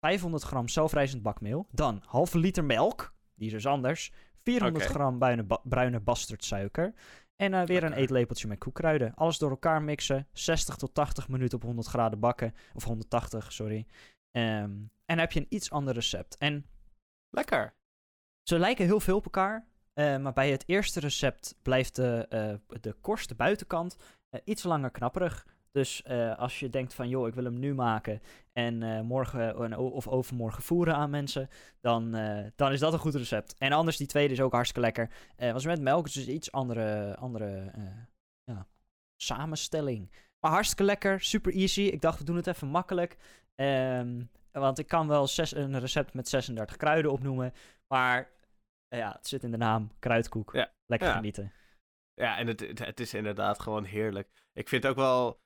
500 gram zelfrijzend bakmeel. Dan halve liter melk. Die is dus anders. 400 Oké. gram bruine, ba- bruine bastardsuiker. En eh, weer een eetlepeltje met koekkruiden. Alles door elkaar mixen. 60 tot 80 minuten op 100 graden bakken. Of 180, sorry. Ehm, en dan heb je een iets ander recept. En Lekker. ze lijken heel veel op elkaar. eh, maar bij het eerste recept blijft de, eh, de korst, de buitenkant, iets langer knapperig. Dus eh, als je denkt van, joh, ik wil hem nu maken en eh, morgen en o- of overmorgen voeren aan mensen, dan, eh, dan is dat een goed recept. En anders, die tweede is ook hartstikke lekker. Eh was met melk, dus iets andere, andere eh, ja, samenstelling. Maar hartstikke lekker, super easy. Ik dacht, we doen het even makkelijk. Ehm, want ik kan wel zes, een recept met 36 kruiden opnoemen, maar eh, ja, het zit in de naam, kruidkoek. Ja. Lekker Ja. genieten. Ja, en het, het, het is inderdaad gewoon heerlijk. Ik vind ook wel.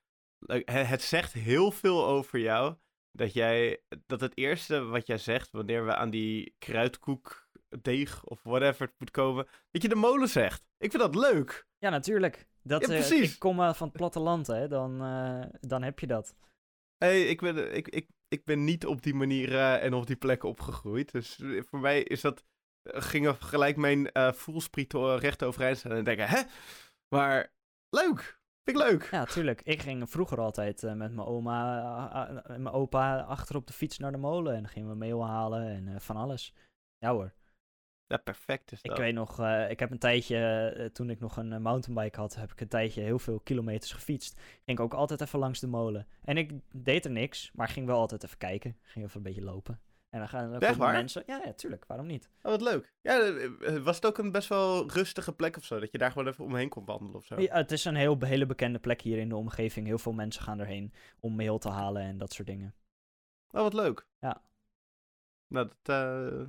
Het, zegt heel veel over jou. Dat jij. Dat het eerste wat jij zegt. wanneer we aan die kruidkoek. deeg of whatever het moet komen. dat je de molen zegt. Ik vind dat leuk. Ja, natuurlijk. Dat, Ja, eh, precies. ik kom eh, van het platteland, hè. Dan, eh, dan heb je dat. Hey, ik, ben, ik, ik, ik ben niet op die manier en op die plek opgegroeid. Dus voor mij is dat. gingen gelijk mijn voelsprieten recht overeind staan en denken: hè? Maar leuk. Vind ik leuk. Ja, tuurlijk. Ik ging vroeger altijd eh, met mijn oma eh, eh, en mijn opa achter op de fiets naar de molen. En dan gingen we meel halen en eh, van alles. Ja hoor. Ja, perfect is Ik weet nog, eh, ik heb een tijdje, eh, toen ik nog een eh, mountainbike had, heb ik een tijdje heel veel kilometers gefietst. Ging ik ook altijd even langs de molen. En ik deed er niks, maar ging wel altijd even kijken. Ging even een beetje lopen. En dan gaan er Echt waar? mensen. Ja, ja, tuurlijk. Waarom niet? Oh, wat leuk. Ja, eh, eh, was het ook een best wel rustige plek of zo? Dat je daar gewoon even omheen kon wandelen of zo? Ja, het is een heel, hele bekende plek hier in de omgeving. Heel veel mensen gaan erheen om meel te halen en dat soort dingen. Oh, wat leuk. Ja. Nou, dat eh,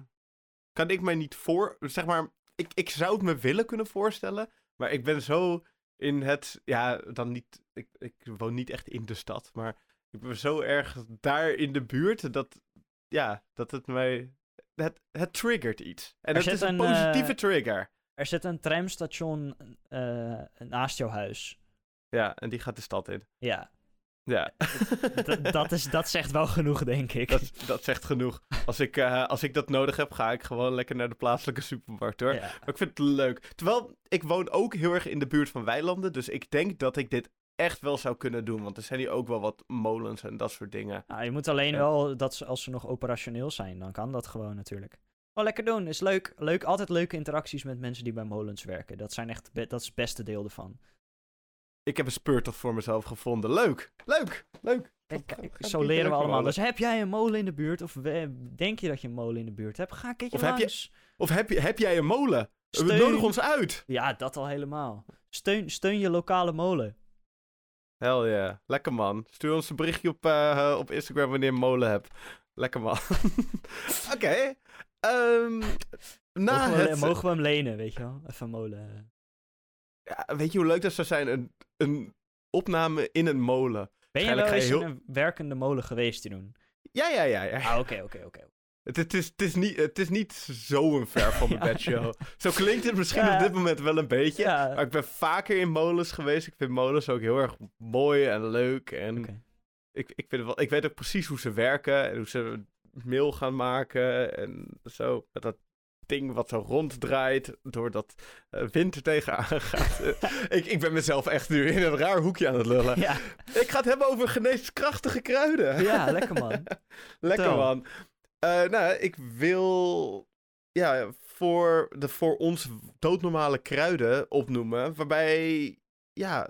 kan ik mij niet voor... Zeg maar, ik, ik zou het me willen kunnen voorstellen. Maar ik ben zo in het... Ja, dan niet... Ik, ik woon niet echt in de stad. Maar ik ben zo erg daar in de buurt dat... Ja, dat het mij... Het, het triggert iets. En Er het is een, een, positieve eh, trigger. Er zit een tramstation eh, naast jouw huis. Ja, en die gaat de stad in. Ja. Ja, D- dat, is, dat zegt wel genoeg, denk ik. dat, dat zegt genoeg. Als ik, eh, als ik dat nodig heb, ga ik gewoon lekker naar de plaatselijke supermarkt hoor. Ja. Maar ik vind het leuk. Terwijl, ik woon ook heel erg in de buurt van weilanden. Dus ik denk dat ik dit echt wel zou kunnen doen. Want er zijn hier ook wel wat molens en dat soort dingen. Nou, je moet alleen Ja. wel, dat ze, als ze nog operationeel zijn, dan kan dat gewoon natuurlijk. Wel lekker doen, is leuk. leuk. Altijd leuke interacties met mensen die bij molens werken. Dat, zijn echt, dat is het beste deel ervan. Ik heb een speurtocht voor mezelf gevonden. Leuk, leuk, leuk. Kijk, zo leren we allemaal. Dus heb jij een molen in de buurt, of we- denk je dat je een molen in de buurt hebt, ga een keertje Of heb je-. Of heb, je, heb jij een molen? Steun. Nodig ons uit. Ja, dat al helemaal. Steun, steun je lokale molen. Hell yeah. Lekker man. Stuur ons een berichtje op, eh, op Instagram wanneer je een molen hebt. Lekker man. Oké. ehm, na mogen, we, het... mogen we hem lenen, weet je wel? Even molen. Ja, weet je hoe leuk dat zou zijn? Een, een opname in een molen. Ben je wel eens in een werkende molen geweest te doen? Ja, ja, ja. ja. Ah, oké, oké, oké. Het, het, is, het, is niet, het is niet zo'n ver van mijn bedshow. Zo klinkt het misschien Ja. op dit moment wel een beetje. Ja, Maar ik ben vaker in molens geweest. Ik vind molens ook heel erg mooi en leuk. En ik, ik, vind wel, ik weet ook precies hoe ze werken en hoe ze meel gaan maken en zo. Met dat ding wat zo ronddraait, doordat eh wind er tegenaan gaat. Ik, ik ben mezelf echt nu in een raar hoekje aan het lullen. Ja, Ik ga het hebben over geneeskrachtige kruiden. ja, lekker man. Lekker man. Eh, nou, ik wil ja, voor de voor ons doodnormale kruiden opnoemen, waarbij ja,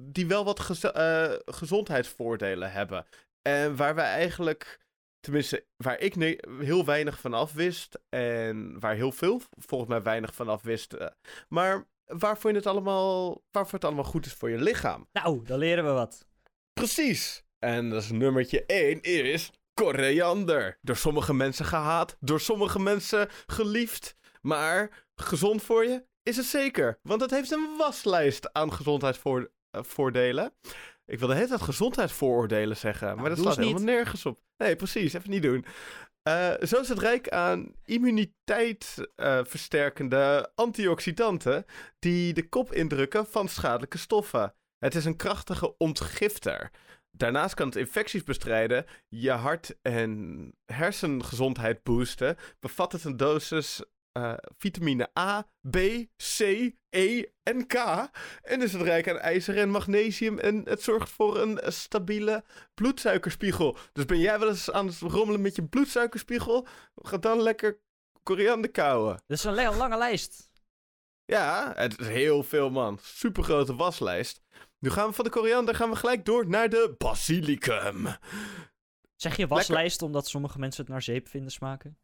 die wel wat gez- eh, gezondheidsvoordelen hebben. En waar we eigenlijk, tenminste, waar ik heel weinig van af wist en waar heel veel volgens mij weinig van af wisten, maar waarvoor het allemaal, waarvoor het allemaal goed is voor je lichaam. Nou, dan leren we wat. Precies. En dat is nummertje 1 is koriander. Door sommige mensen gehaat, door sommige mensen geliefd. Maar gezond voor je is het zeker. Want het heeft een waslijst aan gezondheidsvoordelen. Ik wilde de hele tijd gezondheidsvooroordelen zeggen, maar dat doe slaat eens helemaal nergens op. Nee, precies. Even niet doen. Eh, zo is het rijk aan immuniteit eh, antioxidanten die de kop indrukken van schadelijke stoffen. Het is een krachtige ontgifter. Daarnaast kan het infecties bestrijden, je hart- en hersengezondheid boosten. Bevat het een dosis eh, vitamine A, B, C, E en K. En is het rijk aan ijzer en magnesium en het zorgt voor een stabiele bloedsuikerspiegel. Dus ben jij wel eens aan het rommelen met je bloedsuikerspiegel? Ga dan lekker koriander kauwen. Dat is een lange lijst. Ja, het is heel veel, man. Supergrote waslijst. Nu gaan we van de koriander gaan we gelijk door naar de basilicum. Zeg je waslijst omdat sommige mensen het naar zeep vinden smaken?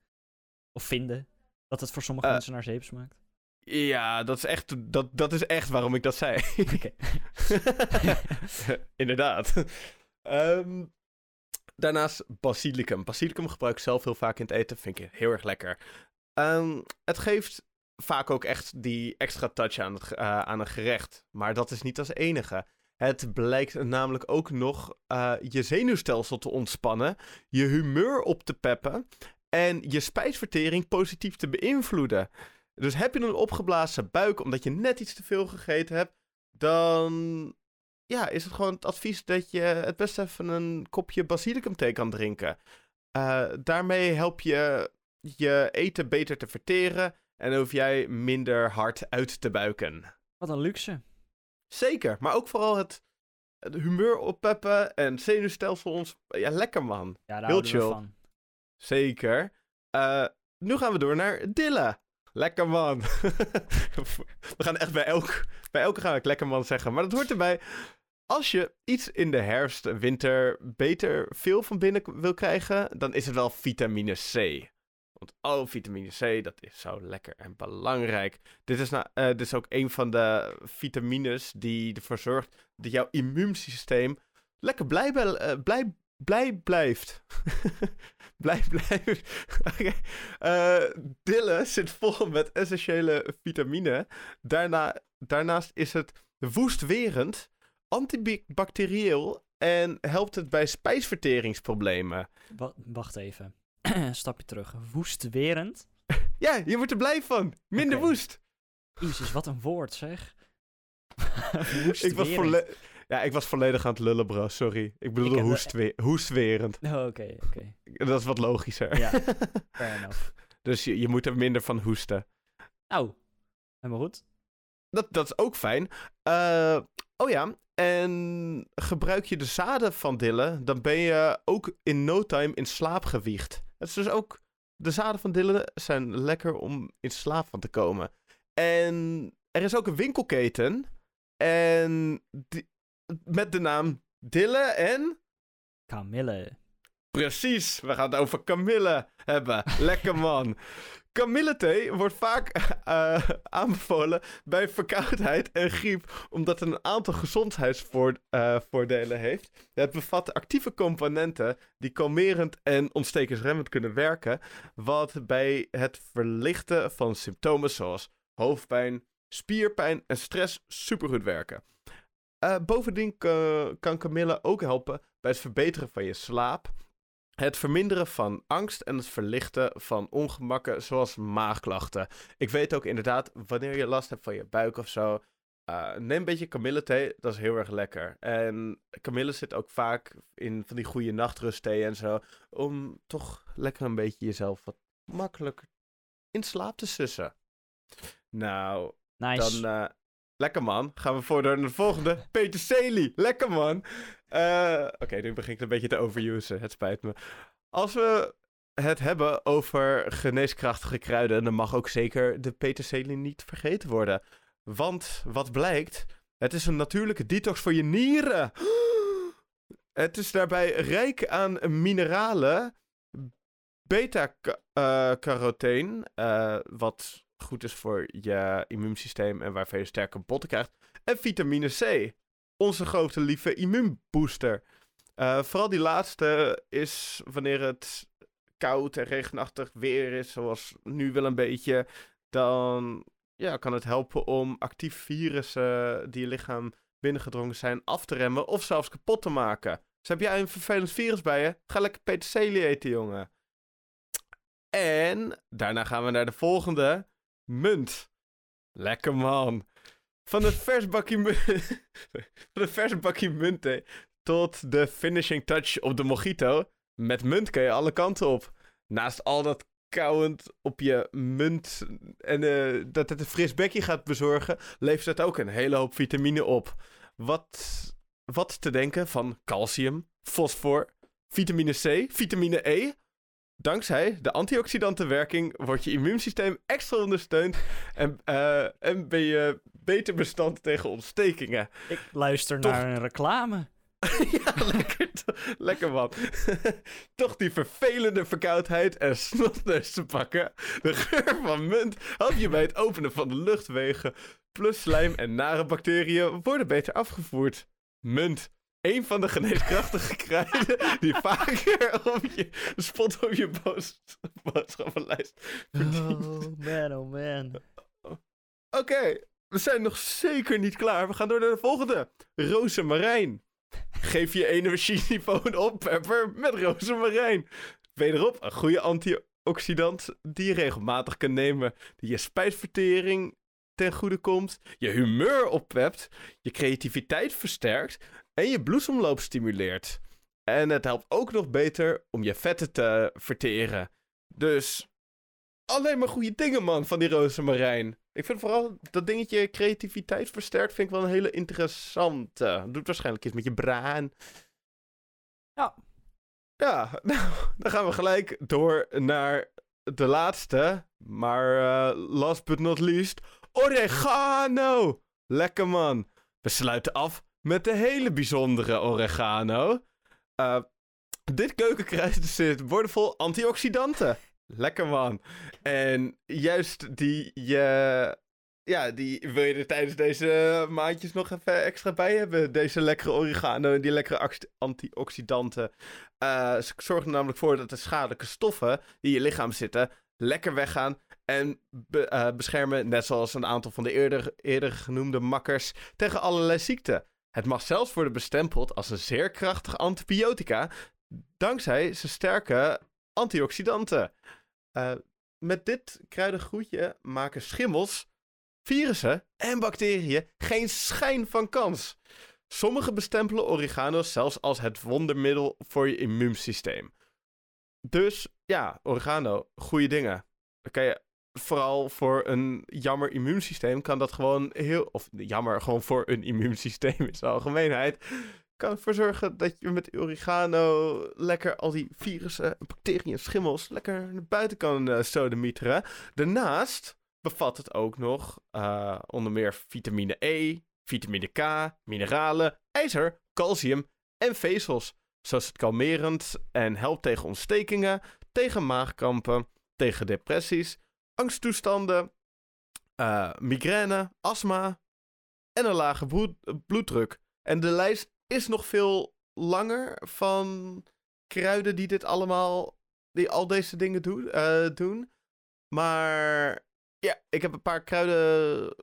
Of vinden dat het voor sommige Eh. mensen naar zeep smaakt? Ja, dat is echt, dat, dat is echt waarom ik dat zei. Oké. Inderdaad. Ehm, daarnaast basilicum. Basilicum gebruik ik zelf heel vaak in het eten. Vind ik heel erg lekker. Ehm, het geeft vaak ook echt die extra touch aan, het, eh, aan een gerecht. Maar dat is niet als enige. Het blijkt namelijk ook nog eh, je zenuwstelsel te ontspannen, je humeur op te peppen en je spijsvertering positief te beïnvloeden. Dus heb je een opgeblazen buik omdat je net iets te veel gegeten hebt, dan ja, is het gewoon het advies dat je het best even een kopje basilicum thee kan drinken. Eh, daarmee help je je eten beter te verteren en hoef jij minder hard uit te buiken. Wat een luxe. Zeker, maar ook vooral het, het humeur oppeppen en zenuwstelsel ons. Ja, lekker man. Ja, daar Heel we chill. van. Zeker. Eh, nu gaan we door naar Dilla. Lekker man. we gaan echt bij, elk, bij elke ga ik lekker man zeggen, maar dat hoort erbij. Als je iets in de herfst en winter beter veel van binnen wil krijgen, dan is het wel vitamine C. Want oh, vitamine C, dat is zo lekker en belangrijk. Dit is, nou, eh, dit is ook een van de vitamines die ervoor zorgt dat jouw immuunsysteem lekker blij, eh, blij, blij blijft. blij blijft. Oké. Eh, dille zit vol met essentiële vitamine. Daarna, daarnaast is het woestwerend, antibacterieel en helpt het bij spijsverteringsproblemen. Wa- wacht even. Stapje terug. Woestwerend. Ja, je wordt er blij van. Minder woest. Jezus, wat een woord zeg. Ik was Ja, ik was volledig aan het lullen, bro. Sorry. Ik hoestwe hoestwerend. Oh, Oké, oké. Dat is wat logischer. Ja, fair enough. Dus je, je moet er minder van hoesten. Nou, helemaal goed. Dat, dat is ook fijn. Eh, oh ja, en gebruik je de zaden van dille, dan ben je ook in no time in slaap gewiegd. Het is dus ook, de zaden van dille zijn lekker om in slaap van te komen. En er is ook een winkelketen. En die- met de naam Dille en... Camille. Precies, we gaan het over kamille hebben. Lekker man. Kamillethee wordt vaak eh, aanbevolen bij verkoudheid en griep, omdat het een aantal gezondheidsvoordelen heeft. Het bevat actieve componenten die kalmerend en ontstekingsremmend kunnen werken, wat bij het verlichten van symptomen zoals hoofdpijn, spierpijn en stress supergoed werken. Eh, bovendien ka- kan kamille ook helpen bij het verbeteren van je slaap, het verminderen van angst en het verlichten van ongemakken zoals maagklachten. Ik weet ook inderdaad, wanneer je last hebt van je buik of zo, eh, neem een beetje kamillethee, dat is heel erg lekker. En kamille zit ook vaak in van die goede nachtrustthee en zo, om toch lekker een beetje jezelf wat makkelijker in slaap te sussen. Nou, Nice. dan, eh, lekker man. Gaan we voor naar de volgende. Peterselie. Lekker man. Eh, Oké, nu begin ik een beetje te overusen. Het spijt me. Als we het hebben over geneeskrachtige kruiden, dan mag ook zeker de peterselie niet vergeten worden. Want wat blijkt, het is een natuurlijke detox voor je nieren. Het is daarbij rijk aan mineralen, beta-carotene, eh, wat goed is voor je immuunsysteem en waarvan je sterke botten krijgt. En vitamine C, onze grote lieve immuunbooster. Eh, vooral die laatste is wanneer het koud en regenachtig weer is, zoals nu wel een beetje, dan ja, kan het helpen om actief virussen die je lichaam binnengedrongen zijn af te remmen of zelfs kapot te maken. Dus heb jij een vervelend virus bij je? Ga lekker peterselie eten, jongen. En daarna gaan we naar de volgende. Munt. Lekker man. Van het vers bakje, mu- van munt tot de finishing touch op de mojito. Met munt kan je alle kanten op. Naast al dat kauwend op je munt en eh, dat het een fris bekje gaat bezorgen, levert het ook een hele hoop vitamine op. Wat, wat te denken van calcium, fosfor, vitamine C, vitamine E. Dankzij de antioxidantenwerking wordt je immuunsysteem extra ondersteund en, eh, en ben je beter bestand tegen ontstekingen. Ik luister Toch- naar een reclame. ja, lekker, lekker man. Toch die vervelende verkoudheid en snotneus te pakken. De geur van munt helpt je bij het openen van de luchtwegen. Plus slijm en nare bacteriën worden beter afgevoerd. Munt. Een van de geneeskrachtige kruiden die vaker op je spot op je boodschappenlijst verdient. Oh man, oh man. Oké, we zijn nog zeker niet klaar. We gaan door naar de volgende. Rozemarijn. Geef je energieniveau een oppepper met rozemarijn. Wederop een goede antioxidant die je regelmatig kan nemen. Die je spijsvertering ten goede komt. Je humeur oppept. Je creativiteit versterkt. En je bloedsomloop stimuleert. En het helpt ook nog beter om je vetten te verteren. Dus alleen maar goede dingen, man, van die rozemarijn. Ik vind vooral dat dingetje creativiteit versterkt, vind ik wel een hele interessante. Doet waarschijnlijk iets met je brein. Ja. Ja, nou, dan gaan we gelijk door naar de laatste, maar eh, last but not least, oregano. Lekker man. We sluiten af met de hele bijzondere oregano. Eh, dit keukenkruid zit boordevol antioxidanten. Lekker man. En juist die, je, ja, die wil je er tijdens deze maandjes nog even extra bij hebben. Deze lekkere oregano en die lekkere antioxidanten. Eh, ze zorgen namelijk voor dat de schadelijke stoffen die in je lichaam zitten lekker weggaan. En be- beschermen, net zoals een aantal van de eerder, eerder genoemde makkers, tegen allerlei ziekten. Het mag zelfs worden bestempeld als een zeer krachtig antibiotica, dankzij zijn sterke antioxidanten. Eh, met dit kruidengroetje maken schimmels, virussen en bacteriën geen schijn van kans. Sommigen bestempelen oregano zelfs als het wondermiddel voor je immuunsysteem. Dus ja, oregano, goede dingen. Kan je vooral voor een jammer immuunsysteem kan dat gewoon heel. Of jammer, gewoon voor een immuunsysteem in zijn algemeenheid. Kan ervoor zorgen dat je met oregano lekker al die virussen, bacteriën schimmels lekker naar buiten kan uh, sodemieteren. Daarnaast bevat het ook nog uh, onder meer vitamine E, vitamine K, mineralen, ijzer, calcium en vezels. Zo is het kalmerend en helpt tegen ontstekingen, tegen maagkrampen, tegen depressies, angsttoestanden, uh, migraine, astma en een lage bloeddruk. En de lijst is nog veel langer van kruiden die dit allemaal, die al deze dingen doen. Uh, doen. Maar ja, ik heb een paar kruiden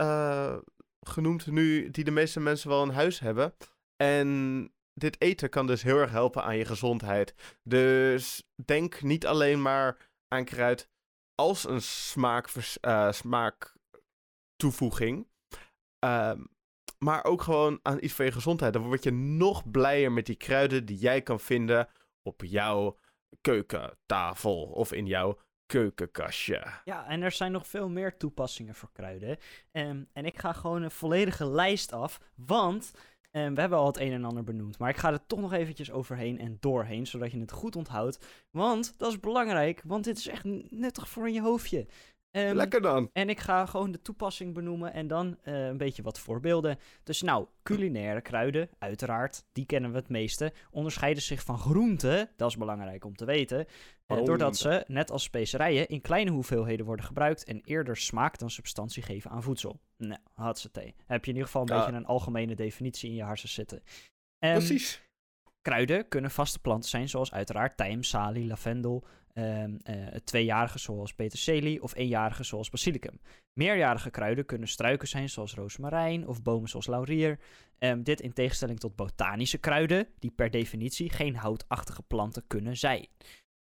uh, genoemd nu die de meeste mensen wel in huis hebben. En dit eten kan dus heel erg helpen aan je gezondheid. Dus denk niet alleen maar aan kruid als een smaak, uh, smaaktoevoeging. Um, maar ook gewoon aan iets voor je gezondheid. Dan word je nog blijer met die kruiden die jij kan vinden op jouw keukentafel of in jouw keukenkastje. Ja, en er zijn nog veel meer toepassingen voor kruiden. Um, en ik ga gewoon een volledige lijst af, want um, we hebben al het een en ander benoemd. Maar ik ga er toch nog eventjes overheen en doorheen, zodat je het goed onthoudt. Want dat is belangrijk, want dit is echt nuttig voor in je hoofdje. Um, Lekker dan. En ik ga gewoon de toepassing benoemen en dan uh, een beetje wat voorbeelden. Dus nou, culinaire kruiden, uiteraard, die kennen we het meeste. Onderscheiden zich van groenten, dat is belangrijk om te weten. Uh, doordat ze, net als specerijen, in kleine hoeveelheden worden gebruikt en eerder smaak dan substantie geven aan voedsel. Nou, had ze thee. Heb je in ieder geval een ja. beetje een algemene definitie in je hersens zitten. Um, Precies. Kruiden kunnen vaste planten zijn, zoals uiteraard tijm, salie, lavendel, um, uh, tweejarige zoals peterselie of eenjarige zoals basilicum. Meerjarige kruiden kunnen struiken zijn zoals rozemarijn of bomen zoals laurier. Um, dit in tegenstelling tot botanische kruiden, die per definitie geen houtachtige planten kunnen zijn.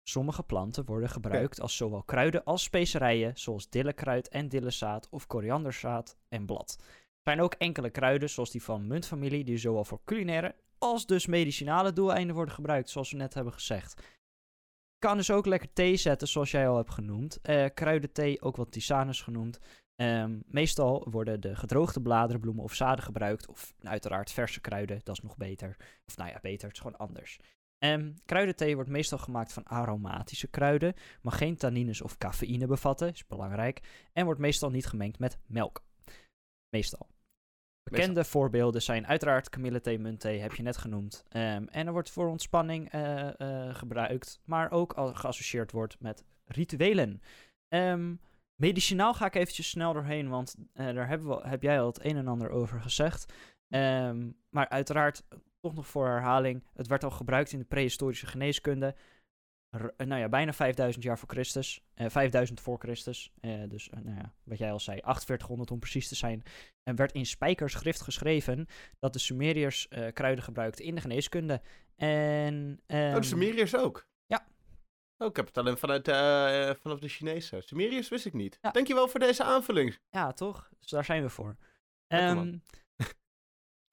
Sommige planten worden gebruikt als zowel kruiden als specerijen, zoals dillekruid en dillezaad of korianderzaad en blad. Er zijn ook enkele kruiden, zoals die van muntfamilie, die zowel voor culinaire als dus medicinale doeleinden worden gebruikt, zoals we net hebben gezegd kan dus ook lekker thee zetten, zoals jij al hebt genoemd. Uh, kruidenthee, ook wel tisanus genoemd. Um, meestal worden de gedroogde bladeren, bloemen of zaden gebruikt. Of uiteraard verse kruiden, dat is nog beter. Of nou ja, beter, het is gewoon anders. Um, kruidenthee wordt meestal gemaakt van aromatische kruiden, mag geen tannines of cafeïne bevatten, is belangrijk. En wordt meestal niet gemengd met melk. Meestal. Bekende voorbeelden zijn uiteraard kamillethee, muntthee, heb je net genoemd. Um, en er wordt voor ontspanning uh, uh, gebruikt, maar ook al geassocieerd wordt met rituelen. Um, medicinaal ga ik eventjes snel doorheen, want uh, daar hebben we, heb jij al het een en ander over gezegd. Um, maar uiteraard, toch nog voor herhaling, het werd al gebruikt in de prehistorische geneeskunde. Eh, nou ja, bijna 5000 jaar voor Christus. Eh, 5000 voor Christus. Uh, dus nou ja, wat jij al zei, 4800 om precies te zijn. En werd in spijkerschrift geschreven dat de Sumeriërs kruiden gebruikten in de geneeskunde. En, oh, de ehm, Sumeriërs ook? Ja. Oh, ik heb het alleen vanuit, vanaf de Chinese. Sumeriërs wist ik niet. Ja. Dankjewel voor deze aanvulling. Ja, toch? Dus daar zijn we voor. Um,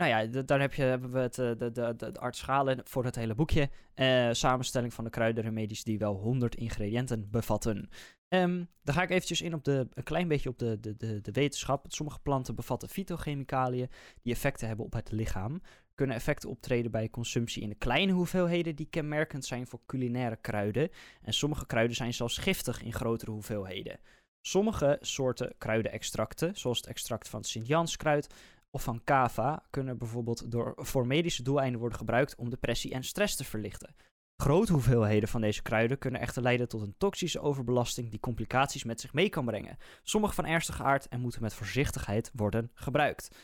nou ja, daar heb je, hebben we het, eh, de, de, de, de schalen voor het hele boekje. Uh, samenstelling van de kruidenremedies die wel 100 ingrediënten bevatten. Um, dan ga ik eventjes in op de, een klein beetje op de, de, de, de wetenschap. Sommige planten bevatten fytochemicaliën die effecten hebben op het lichaam. Kunnen effecten optreden bij consumptie in de kleine hoeveelheden die kenmerkend zijn voor culinaire kruiden. En sommige kruiden zijn zelfs giftig in grotere hoeveelheden. Sommige soorten kruidenextracten, zoals het extract van Sint-Janskruid, of van kava kunnen bijvoorbeeld door, voor medische doeleinden worden gebruikt om depressie en stress te verlichten. Grote hoeveelheden van deze kruiden kunnen echter leiden tot een toxische overbelasting die complicaties met zich mee kan brengen. Sommige van ernstige aard en moeten met voorzichtigheid worden gebruikt.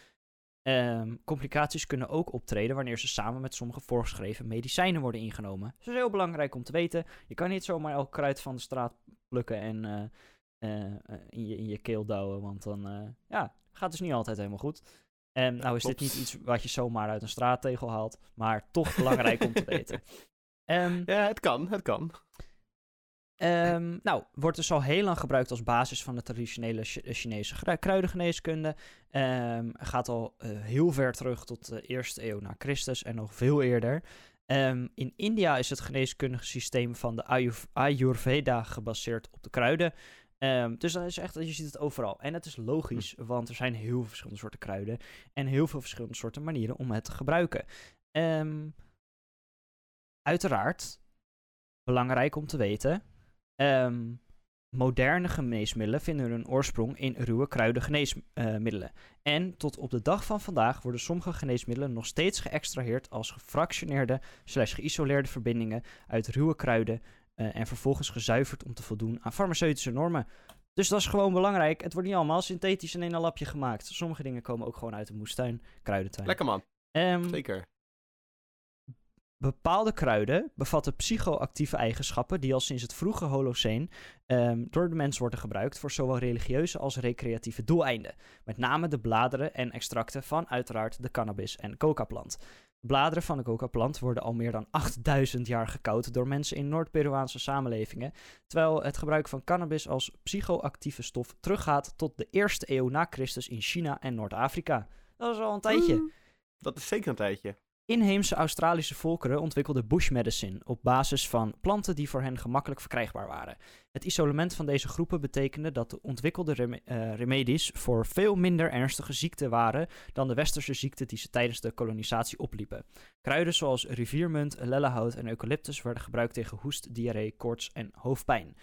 Um, complicaties kunnen ook optreden wanneer ze samen met sommige voorgeschreven medicijnen worden ingenomen. Dat is heel belangrijk om te weten. Je kan niet zomaar elk kruid van de straat plukken en uh, uh, in, je, in je keel douwen, want dan ja, gaat dus niet altijd helemaal goed. En nou is dit niet iets wat je zomaar uit een straattegel haalt, maar toch belangrijk om te weten. Um, ja, het kan, het kan. Ehm, nou, wordt dus al heel lang gebruikt als basis van de traditionele eh, Chinese kruidengeneeskunde. Ehm, gaat al eh, heel ver terug tot de eerste eeuw na Christus en nog veel eerder. Ehm, in India is het geneeskundige systeem van de Ayur- Ayurveda gebaseerd op de kruiden. Ehm, dus dat is echt, je ziet het overal. En het is logisch, want er zijn heel veel verschillende soorten kruiden en heel veel verschillende soorten manieren om het te gebruiken. Ehm, uiteraard, belangrijk om te weten, ehm, moderne geneesmiddelen vinden hun oorsprong in ruwe kruidengeneesmiddelen. en tot op de dag van vandaag worden sommige geneesmiddelen nog steeds geëxtraheerd als gefractioneerde slash geïsoleerde verbindingen uit ruwe kruiden eh, en vervolgens gezuiverd om te voldoen aan farmaceutische normen. Dus dat is gewoon belangrijk. Het wordt niet allemaal synthetisch in een lapje gemaakt. Sommige dingen komen ook gewoon uit de moestuin, kruidentuin. Lekker man, Ehm, zeker. Bepaalde kruiden bevatten psychoactieve eigenschappen die al sinds het vroege Holoceen ehm, door de mens worden gebruikt voor zowel religieuze als recreatieve doeleinden. Met name de bladeren en extracten van uiteraard de cannabis- en coca-plant. De bladeren van de coca-plant worden al meer dan 8000 jaar gekoud door mensen in Noord-Peruaanse samenlevingen, terwijl het gebruik van cannabis als psychoactieve stof teruggaat tot de eerste eeuw na Christus in China en Noord-Afrika. Dat is al een tijdje. Mm, Dat is zeker een tijdje. Inheemse Australische volkeren ontwikkelden bush medicine op basis van planten die voor hen gemakkelijk verkrijgbaar waren. Het isolement van deze groepen betekende dat de ontwikkelde eh, remedies voor veel minder ernstige ziekten waren dan de westerse ziekten die ze tijdens de kolonisatie opliepen. Kruiden zoals riviermunt, lellehout en eucalyptus werden gebruikt tegen hoest, diarree, koorts en hoofdpijn.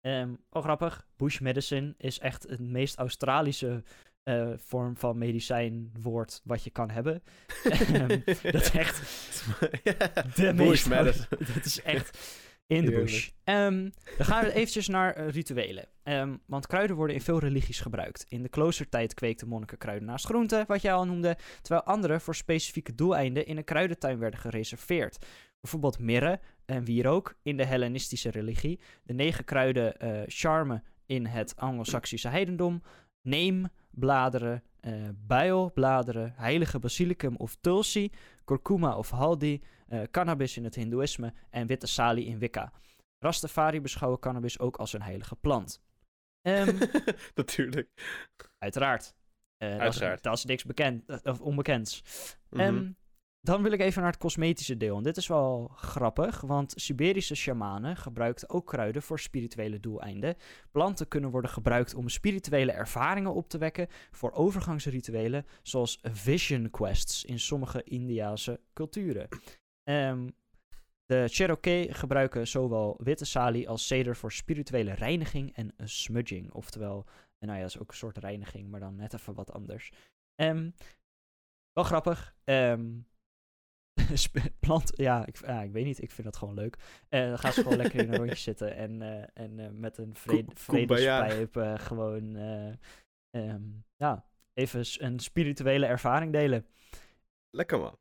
Wel grappig, bush medicine is echt het meest Australische eh, vorm van medicijnwoord wat je kan hebben. Ehm, dat is echt de Bush meest... dat is echt in de bush. Ehm, dan gaan we eventjes naar eh, rituelen. Ehm, want kruiden worden in veel religies gebruikt. In de kloostertijd kweekten monniken kruiden naast groenten, wat jij al noemde, terwijl andere voor specifieke doeleinden in een kruidentuin werden gereserveerd. Bijvoorbeeld mirre en wierook in de Hellenistische religie, de negen kruiden eh charme in het Anglo-Saxische heidendom, neem, bladeren, eh bijlbladeren, heilige basilicum of tulsi, kurkuma of haldi, eh, cannabis in het hindoeïsme en witte salie in Wicca. Rastafari beschouwen cannabis ook als een heilige plant. Ehm, Natuurlijk. uiteraard. Eh, dat is- Uiteraard. Dat is, niks bekend, of onbekends. Ehm, dan wil ik even naar het cosmetische deel. En dit is wel grappig, want Siberische shamanen gebruikten ook kruiden voor spirituele doeleinden. Planten kunnen worden gebruikt om spirituele ervaringen op te wekken voor overgangsrituelen, zoals vision quests in sommige Indiase culturen. Ehm, de Cherokee gebruiken zowel witte salie als ceder voor spirituele reiniging en smudging. Oftewel, eh, nou ja, dat is ook een soort reiniging, maar dan net even wat anders. Ehm, wel grappig. Sp- plant, ja ik, ja, ik weet niet. Ik vind dat gewoon leuk. Eh, dan gaan ze gewoon lekker in een rondje zitten en, eh, en eh, met een vrede, vredespijp gewoon, eh, ehm, ja, even een spirituele ervaring delen. Lekker man.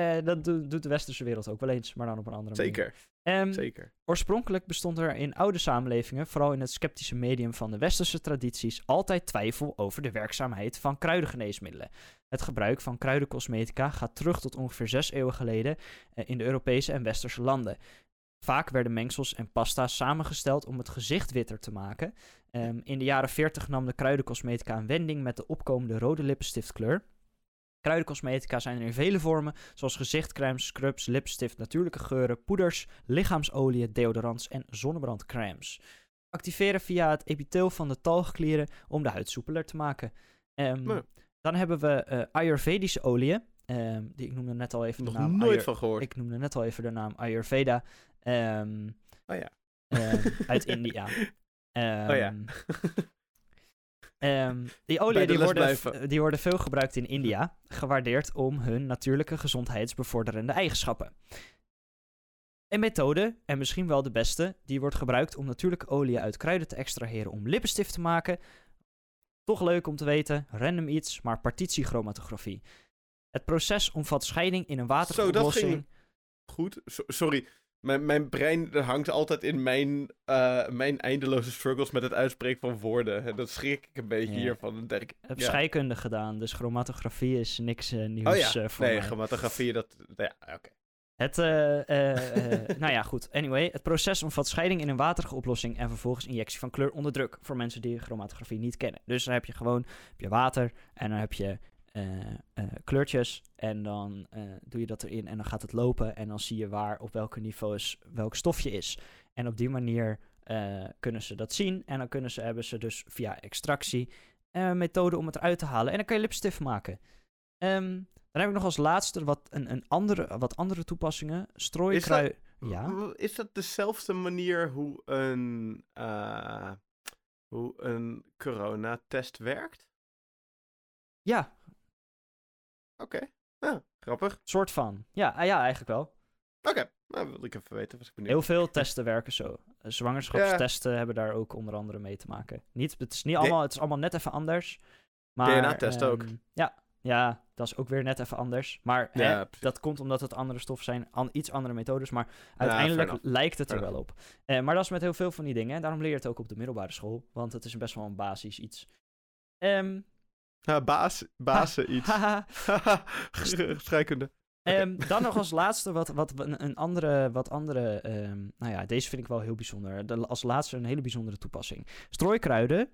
Eh, dat do- doet de westerse wereld ook wel eens, maar dan op een andere manier. Zeker. Ehm, Zeker. Oorspronkelijk bestond er in oude samenlevingen, vooral in het sceptische medium van de westerse tradities, altijd twijfel over de werkzaamheid van kruidengeneesmiddelen. Het gebruik van kruidencosmetica gaat terug tot ongeveer zes eeuwen geleden eh, in de Europese en westerse landen. Vaak werden mengsels en pasta's samengesteld om het gezicht witter te maken. Ehm, in de jaren 40 nam de kruidencosmetica een wending met de opkomende rode lippenstiftkleur. Kruidencosmetica zijn er in vele vormen, zoals gezichtcremes, scrubs, lipstift, natuurlijke geuren, poeders, lichaamsolieën, deodorants en zonnebrandcremes. Activeren via het epitheel van de talgklieren om de huid soepeler te maken. Ehm, Ja. Dan hebben we eh, Ayurvedische oliën. ehm, die, ik noemde net al even Nog de naam nooit Ayur- van gehoord. Ik noemde net al even de naam Ayurveda. ehm, Oh ja. uit India. Oh ja. Ehm, die de die worden, die worden veel gebruikt in India, gewaardeerd om hun natuurlijke gezondheidsbevorderende eigenschappen. Een methode, en misschien wel de beste, die wordt gebruikt om natuurlijke oliën uit kruiden te extraheren om lippenstift te maken. Toch leuk om te weten, random iets, maar partitiechromatografie. Het proces omvat scheiding in een Zo, dat wateroplossing. ging goed. So- sorry. Mijn, mijn brein hangt altijd in mijn, eh, mijn eindeloze struggles met het uitspreken van woorden. En dat schrik ik een beetje Ja. hiervan. Denk ik, heb ja. scheikunde gedaan, dus chromatografie is niks eh, nieuws Oh ja, eh, voor nee, mij. chromatografie, dat... Ja, oké. Het, nou ja, goed. Anyway, het proces omvat scheiding in een waterige oplossing en vervolgens injectie van kleur onder druk. Voor mensen die chromatografie niet kennen. Dus dan heb je gewoon heb je water en dan heb je kleurtjes. En dan eh, doe je dat erin en dan gaat het lopen. En dan zie je waar op welke niveaus welk stofje is. En op die manier eh, kunnen ze dat zien. En dan kunnen ze, hebben ze dus via extractie een methode om het eruit te halen. En dan kan je lipstift maken. Ehm, dan heb ik nog als laatste wat, een, een andere, wat andere toepassingen. Strooikrui... Ja? Is dat dezelfde manier hoe een, eh, hoe een coronatest werkt? Ja, Oké, ja, grappig. soort van. Ja, ah, ja eigenlijk wel. Oké, nou wil ik even weten, was ik benieuwd. Heel veel testen werken zo. Eh, Zwangerschapstesten hebben daar ook onder andere mee te maken. Niet, het, is niet allemaal, het is allemaal net even anders. DNA-test ook. ehm, Ja, ja, dat is ook weer net even anders. Maar Ja, hè, precies. dat komt omdat het andere stoffen zijn, an, iets andere methodes. Maar uiteindelijk lijkt het er wel op. Eh, maar dat is met heel veel van die dingen. En daarom leer je het ook op de middelbare school. Want het is best wel een basis iets. Ehm Ja, baas, bazen iets. haha. Scheikunde. Ehm, dan nog als laatste wat, wat een, andere, wat andere ehm, nou ja, deze vind ik wel heel bijzonder. De, als laatste een hele bijzondere toepassing. Strooikruiden,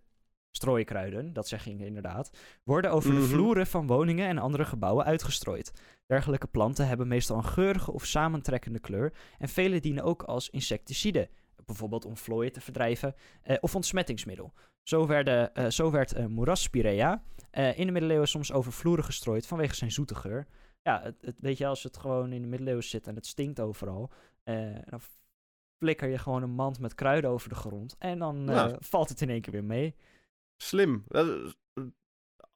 strooikruiden, dat zeg ik inderdaad, worden over de Mhm. vloeren van woningen en andere gebouwen uitgestrooid. Dergelijke planten hebben meestal een geurige of samentrekkende kleur en vele dienen ook als insecticide. Bijvoorbeeld om vlooien te verdrijven eh, of ontsmettingsmiddel. Zo, werden, eh, zo werd eh moeraspirea in de middeleeuwen soms over vloeren gestrooid vanwege zijn zoete geur. Ja, het, het- weet je, als het gewoon in de middeleeuwen zit en het stinkt overal, dan flikker je gewoon een mand met kruiden over de grond en dan Ja. valt het in één keer weer mee. Slim. Is-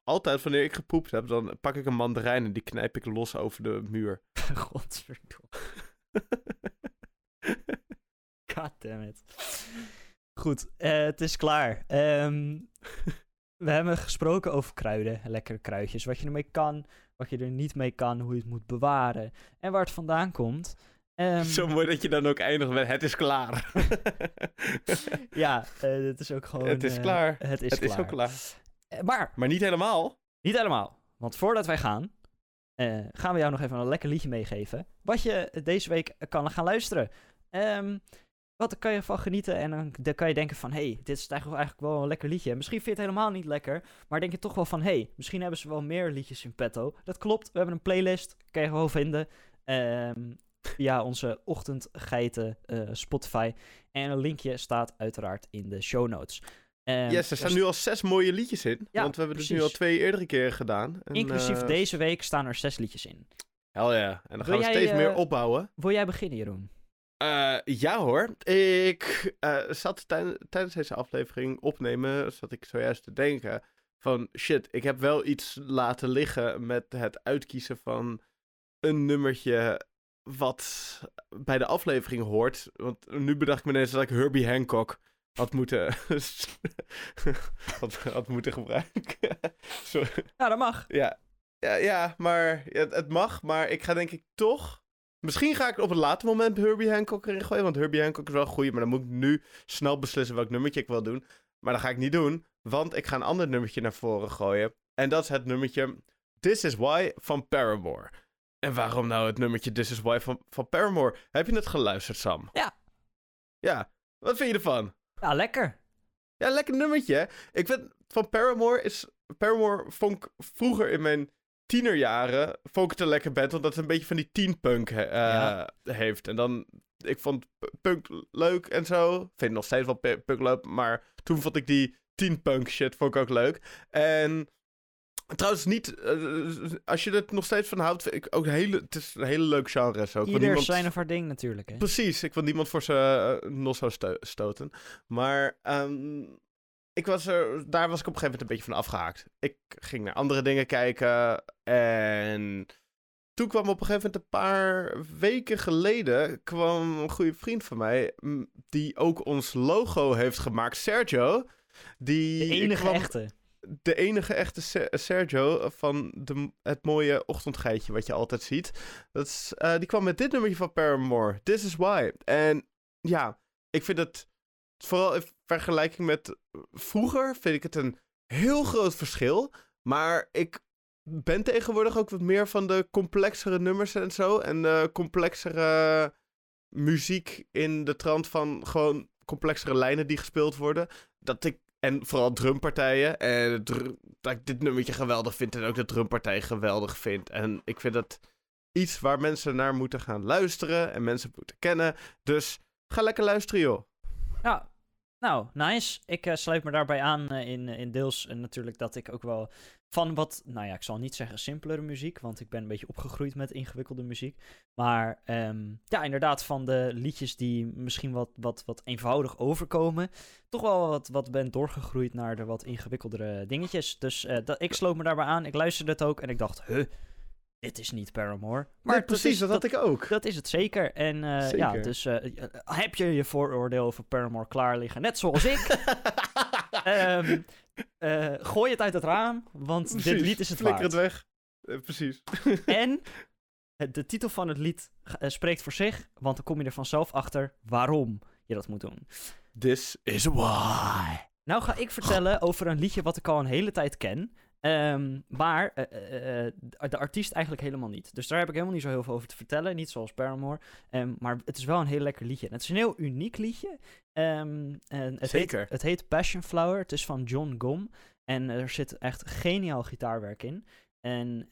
Altijd wanneer ik gepoept heb, dan pak ik een mandarijn en die knijp ik los over de muur. Godverdomme. God damn it. Goed, eh, het is klaar. Ehm, we hebben gesproken over kruiden, lekkere kruidjes. Wat je ermee kan, wat je er niet mee kan, hoe je het moet bewaren en waar het vandaan komt. Ehm, Zo mooi dat je dan ook eindigt met het is klaar. ja, eh het is ook gewoon... Het is eh, klaar. Het is het klaar. is ook klaar. Maar Maar niet helemaal. Niet helemaal. Want voordat wij gaan, gaan we jou nog even een lekker liedje meegeven. Wat je deze week kan gaan luisteren. Ehm, wat kan je ervan genieten en dan, dan kan je denken van... hey, dit is eigenlijk eigenlijk wel een lekker liedje. Misschien vind je het helemaal niet lekker, maar denk je toch wel van... hey, misschien hebben ze wel meer liedjes in petto. Dat klopt, we hebben een playlist, kan je gewoon vinden. ehm, via onze ochtendgeiten eh, Spotify. En een linkje staat uiteraard in de show notes. Ehm, yes, er staan nu al zes mooie liedjes in. Ja, want we hebben het nu al twee eerdere keren gedaan. En, Inclusief eh, deze week staan er zes liedjes in. Hell ja. En dan Wil gaan we jij, steeds meer eh, opbouwen. Wil jij beginnen, Jeroen? Eh, ja hoor. Ik eh, zat tij- tijdens deze aflevering opnemen, zat ik zojuist te denken van shit, ik heb wel iets laten liggen met het uitkiezen van een nummertje wat bij de aflevering hoort. Want nu bedacht ik me ineens dat ik Herbie Hancock had moeten, had, had moeten gebruiken. Sorry. Ja, dat mag. Ja, ja, ja maar ja, het mag. Maar ik ga denk ik toch... Misschien ga ik op een later moment Herbie Hancock erin gooien. Want Herbie Hancock is wel goed. Maar dan moet ik nu snel beslissen welk nummertje ik wil doen. Maar dat ga ik niet doen. Want ik ga een ander nummertje naar voren gooien. En dat is het nummertje This Is Why van Paramore. En waarom nou het nummertje This Is Why van, van Paramore? Heb je het geluisterd, Sam? Ja. Ja. Wat vind je ervan? Ja, lekker. Ja, lekker nummertje. hè? Ik vind van Paramore is. Paramore vond ik vroeger in mijn tienerjaren. Vond ik het een lekker band. Omdat het een beetje van die teenpunk he- eh, Ja. heeft. En dan. Ik vond punk leuk en zo. Vind het nog steeds wel pu- punk leuk. Maar toen vond ik die teenpunk shit vond ik ook leuk. En. Trouwens, niet. eh, als je er nog steeds van houdt. Vind ik ook een hele. Het is een hele leuk genre. Zo. Ieder niemand- zijn of haar ding natuurlijk, hè. Precies, ik wil niemand voor zijn uh, nos zou sto- stoten. Maar ehm, ik was er, daar was ik op een gegeven moment een beetje van afgehaakt. Ik ging naar andere dingen kijken en toen kwam op een gegeven moment een paar weken geleden kwam een goede vriend van mij die ook ons logo heeft gemaakt, Sergio. Die De enige kwam- echte. de enige echte Se- Sergio van de, het mooie ochtendgeitje wat je altijd ziet. Dat is, eh, die kwam met dit nummertje van Paramore. This is why. En ja, ik vind het vooral vergelijking met vroeger vind ik het een heel groot verschil. Maar ik ben tegenwoordig ook wat meer van de complexere nummers en zo. En uh, complexere muziek in de trant van gewoon complexere lijnen die gespeeld worden. Dat ik, en vooral drumpartijen. En dat ik dit nummertje geweldig vind en ook de drumpartij geweldig vind. En ik vind dat iets waar mensen naar moeten gaan luisteren en mensen moeten kennen. Dus ga lekker luisteren, joh. Ja, nou, nice. Ik uh, sluit me daarbij aan uh, in, in deels natuurlijk dat ik ook wel van wat, nou ja, ik zal niet zeggen simpelere muziek, want ik ben een beetje opgegroeid met ingewikkelde muziek. Maar um, ja, inderdaad van de liedjes die misschien wat, wat, wat eenvoudig overkomen, toch wel wat, wat ben doorgegroeid naar de wat ingewikkeldere dingetjes. Dus dat, ik sloot me daarbij aan, ik luisterde het ook en ik dacht, huh, dit is niet Paramore. Maar nee, precies, dat, had ik ook. Dat is het zeker. En uh, zeker. ja, dus uh, heb je je vooroordeel over Paramore klaar liggen, net zoals ik? um, uh, gooi het uit het raam, want precies. dit lied is het Flikker waard. het weg. precies. en de titel van het lied spreekt voor zich, want dan kom je er vanzelf achter waarom je dat moet doen. This is why. Nou ga ik vertellen over een liedje wat ik al een hele tijd ken. Um, maar uh, uh, uh, de artiest eigenlijk helemaal niet. Dus daar heb ik helemaal niet zo heel veel over te vertellen. Niet zoals Paramore. Um, maar het is wel een heel lekker liedje. En het is een heel uniek liedje. Um, en het Zeker. Heet, het heet Passion Flower. Het is van John Gom. En er zit echt geniaal gitaarwerk in. En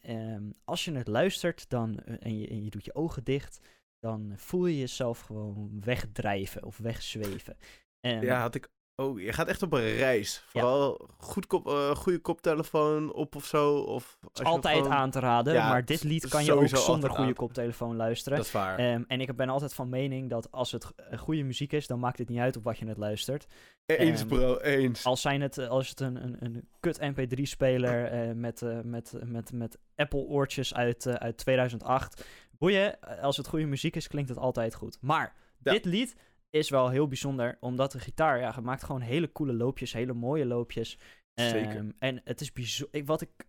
als je het luistert dan, en, je, en je doet je ogen dicht, dan voel je jezelf gewoon wegdrijven of wegzweven. ja, had ik Oh, je gaat echt op een reis. Vooral ja. goed kop, uh, goede koptelefoon op of zo. Of als altijd gewoon... aan te raden. Ja, maar dit lied kan je ook zonder goede koptelefoon luisteren. Dat is waar. Um, en ik ben altijd van mening dat als het goede muziek is, dan maakt het niet uit op wat je het luistert. Eens, um, bro, eens. Als, zijn het, als het een, een, een kut MP3-speler uh, met, uh, met, met, met Apple-oortjes uit, uit 2008. Boeien, als het goede muziek is, klinkt het altijd goed. Maar ja. dit lied is wel heel bijzonder, omdat de gitaar, ja, maakt gewoon hele coole loopjes, hele mooie loopjes. Zeker. Um, en het is bijzonder, wat ik,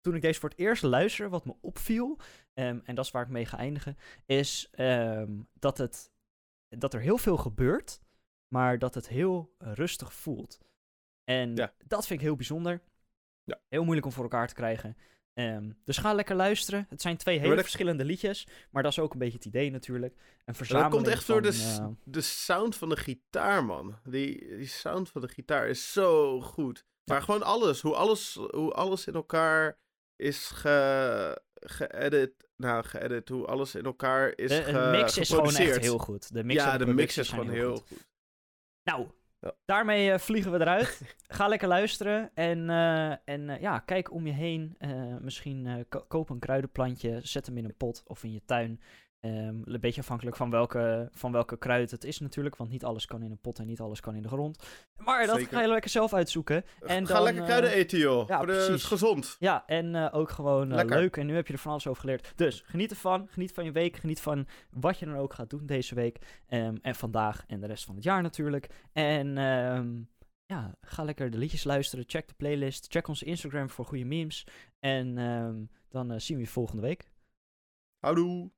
toen ik deze voor het eerst luisterde, wat me opviel, um, en dat is waar ik mee ga eindigen, is um, dat, het, dat er heel veel gebeurt, maar dat het heel rustig voelt. En ja. dat vind ik heel bijzonder. Ja. Heel moeilijk om voor elkaar te krijgen. Um, dus ga lekker luisteren. Het zijn twee hele dat... verschillende liedjes. Maar dat is ook een beetje het idee natuurlijk. Een verzameling dat komt echt van, door de, uh... de sound van de gitaar, man. Die, die sound van de gitaar is zo goed. Maar ja. gewoon alles. Hoe, alles. hoe alles in elkaar is ge, geëdit. Nou, geëdit. Hoe alles in elkaar is de, ge, de mix is gewoon echt heel goed. De mix ja, de, de mix is gewoon heel goed. goed. Nou, ja. Daarmee uh, vliegen we eruit. Ga lekker luisteren. En, uh, en uh, ja, kijk om je heen. misschien ko koop een kruidenplantje. Zet hem in een pot of in je tuin. Um, een beetje afhankelijk van welke, van welke kruid het is natuurlijk. Want niet alles kan in een pot en niet alles kan in de grond. Maar dat Zeker. ga je lekker zelf uitzoeken. En ga dan, lekker kruiden eten, joh. Ja, de, precies. gezond. Ja, en uh, ook gewoon uh, Lekker. leuk. En nu heb je er van alles over geleerd. Dus geniet ervan. Geniet van je week. Geniet van wat je dan ook gaat doen deze week. Um, en vandaag en de rest van het jaar natuurlijk. En um, ja, ga lekker de liedjes luisteren. Check de playlist. Check onze Instagram voor goede memes. En dan zien we je volgende week. Houdoe.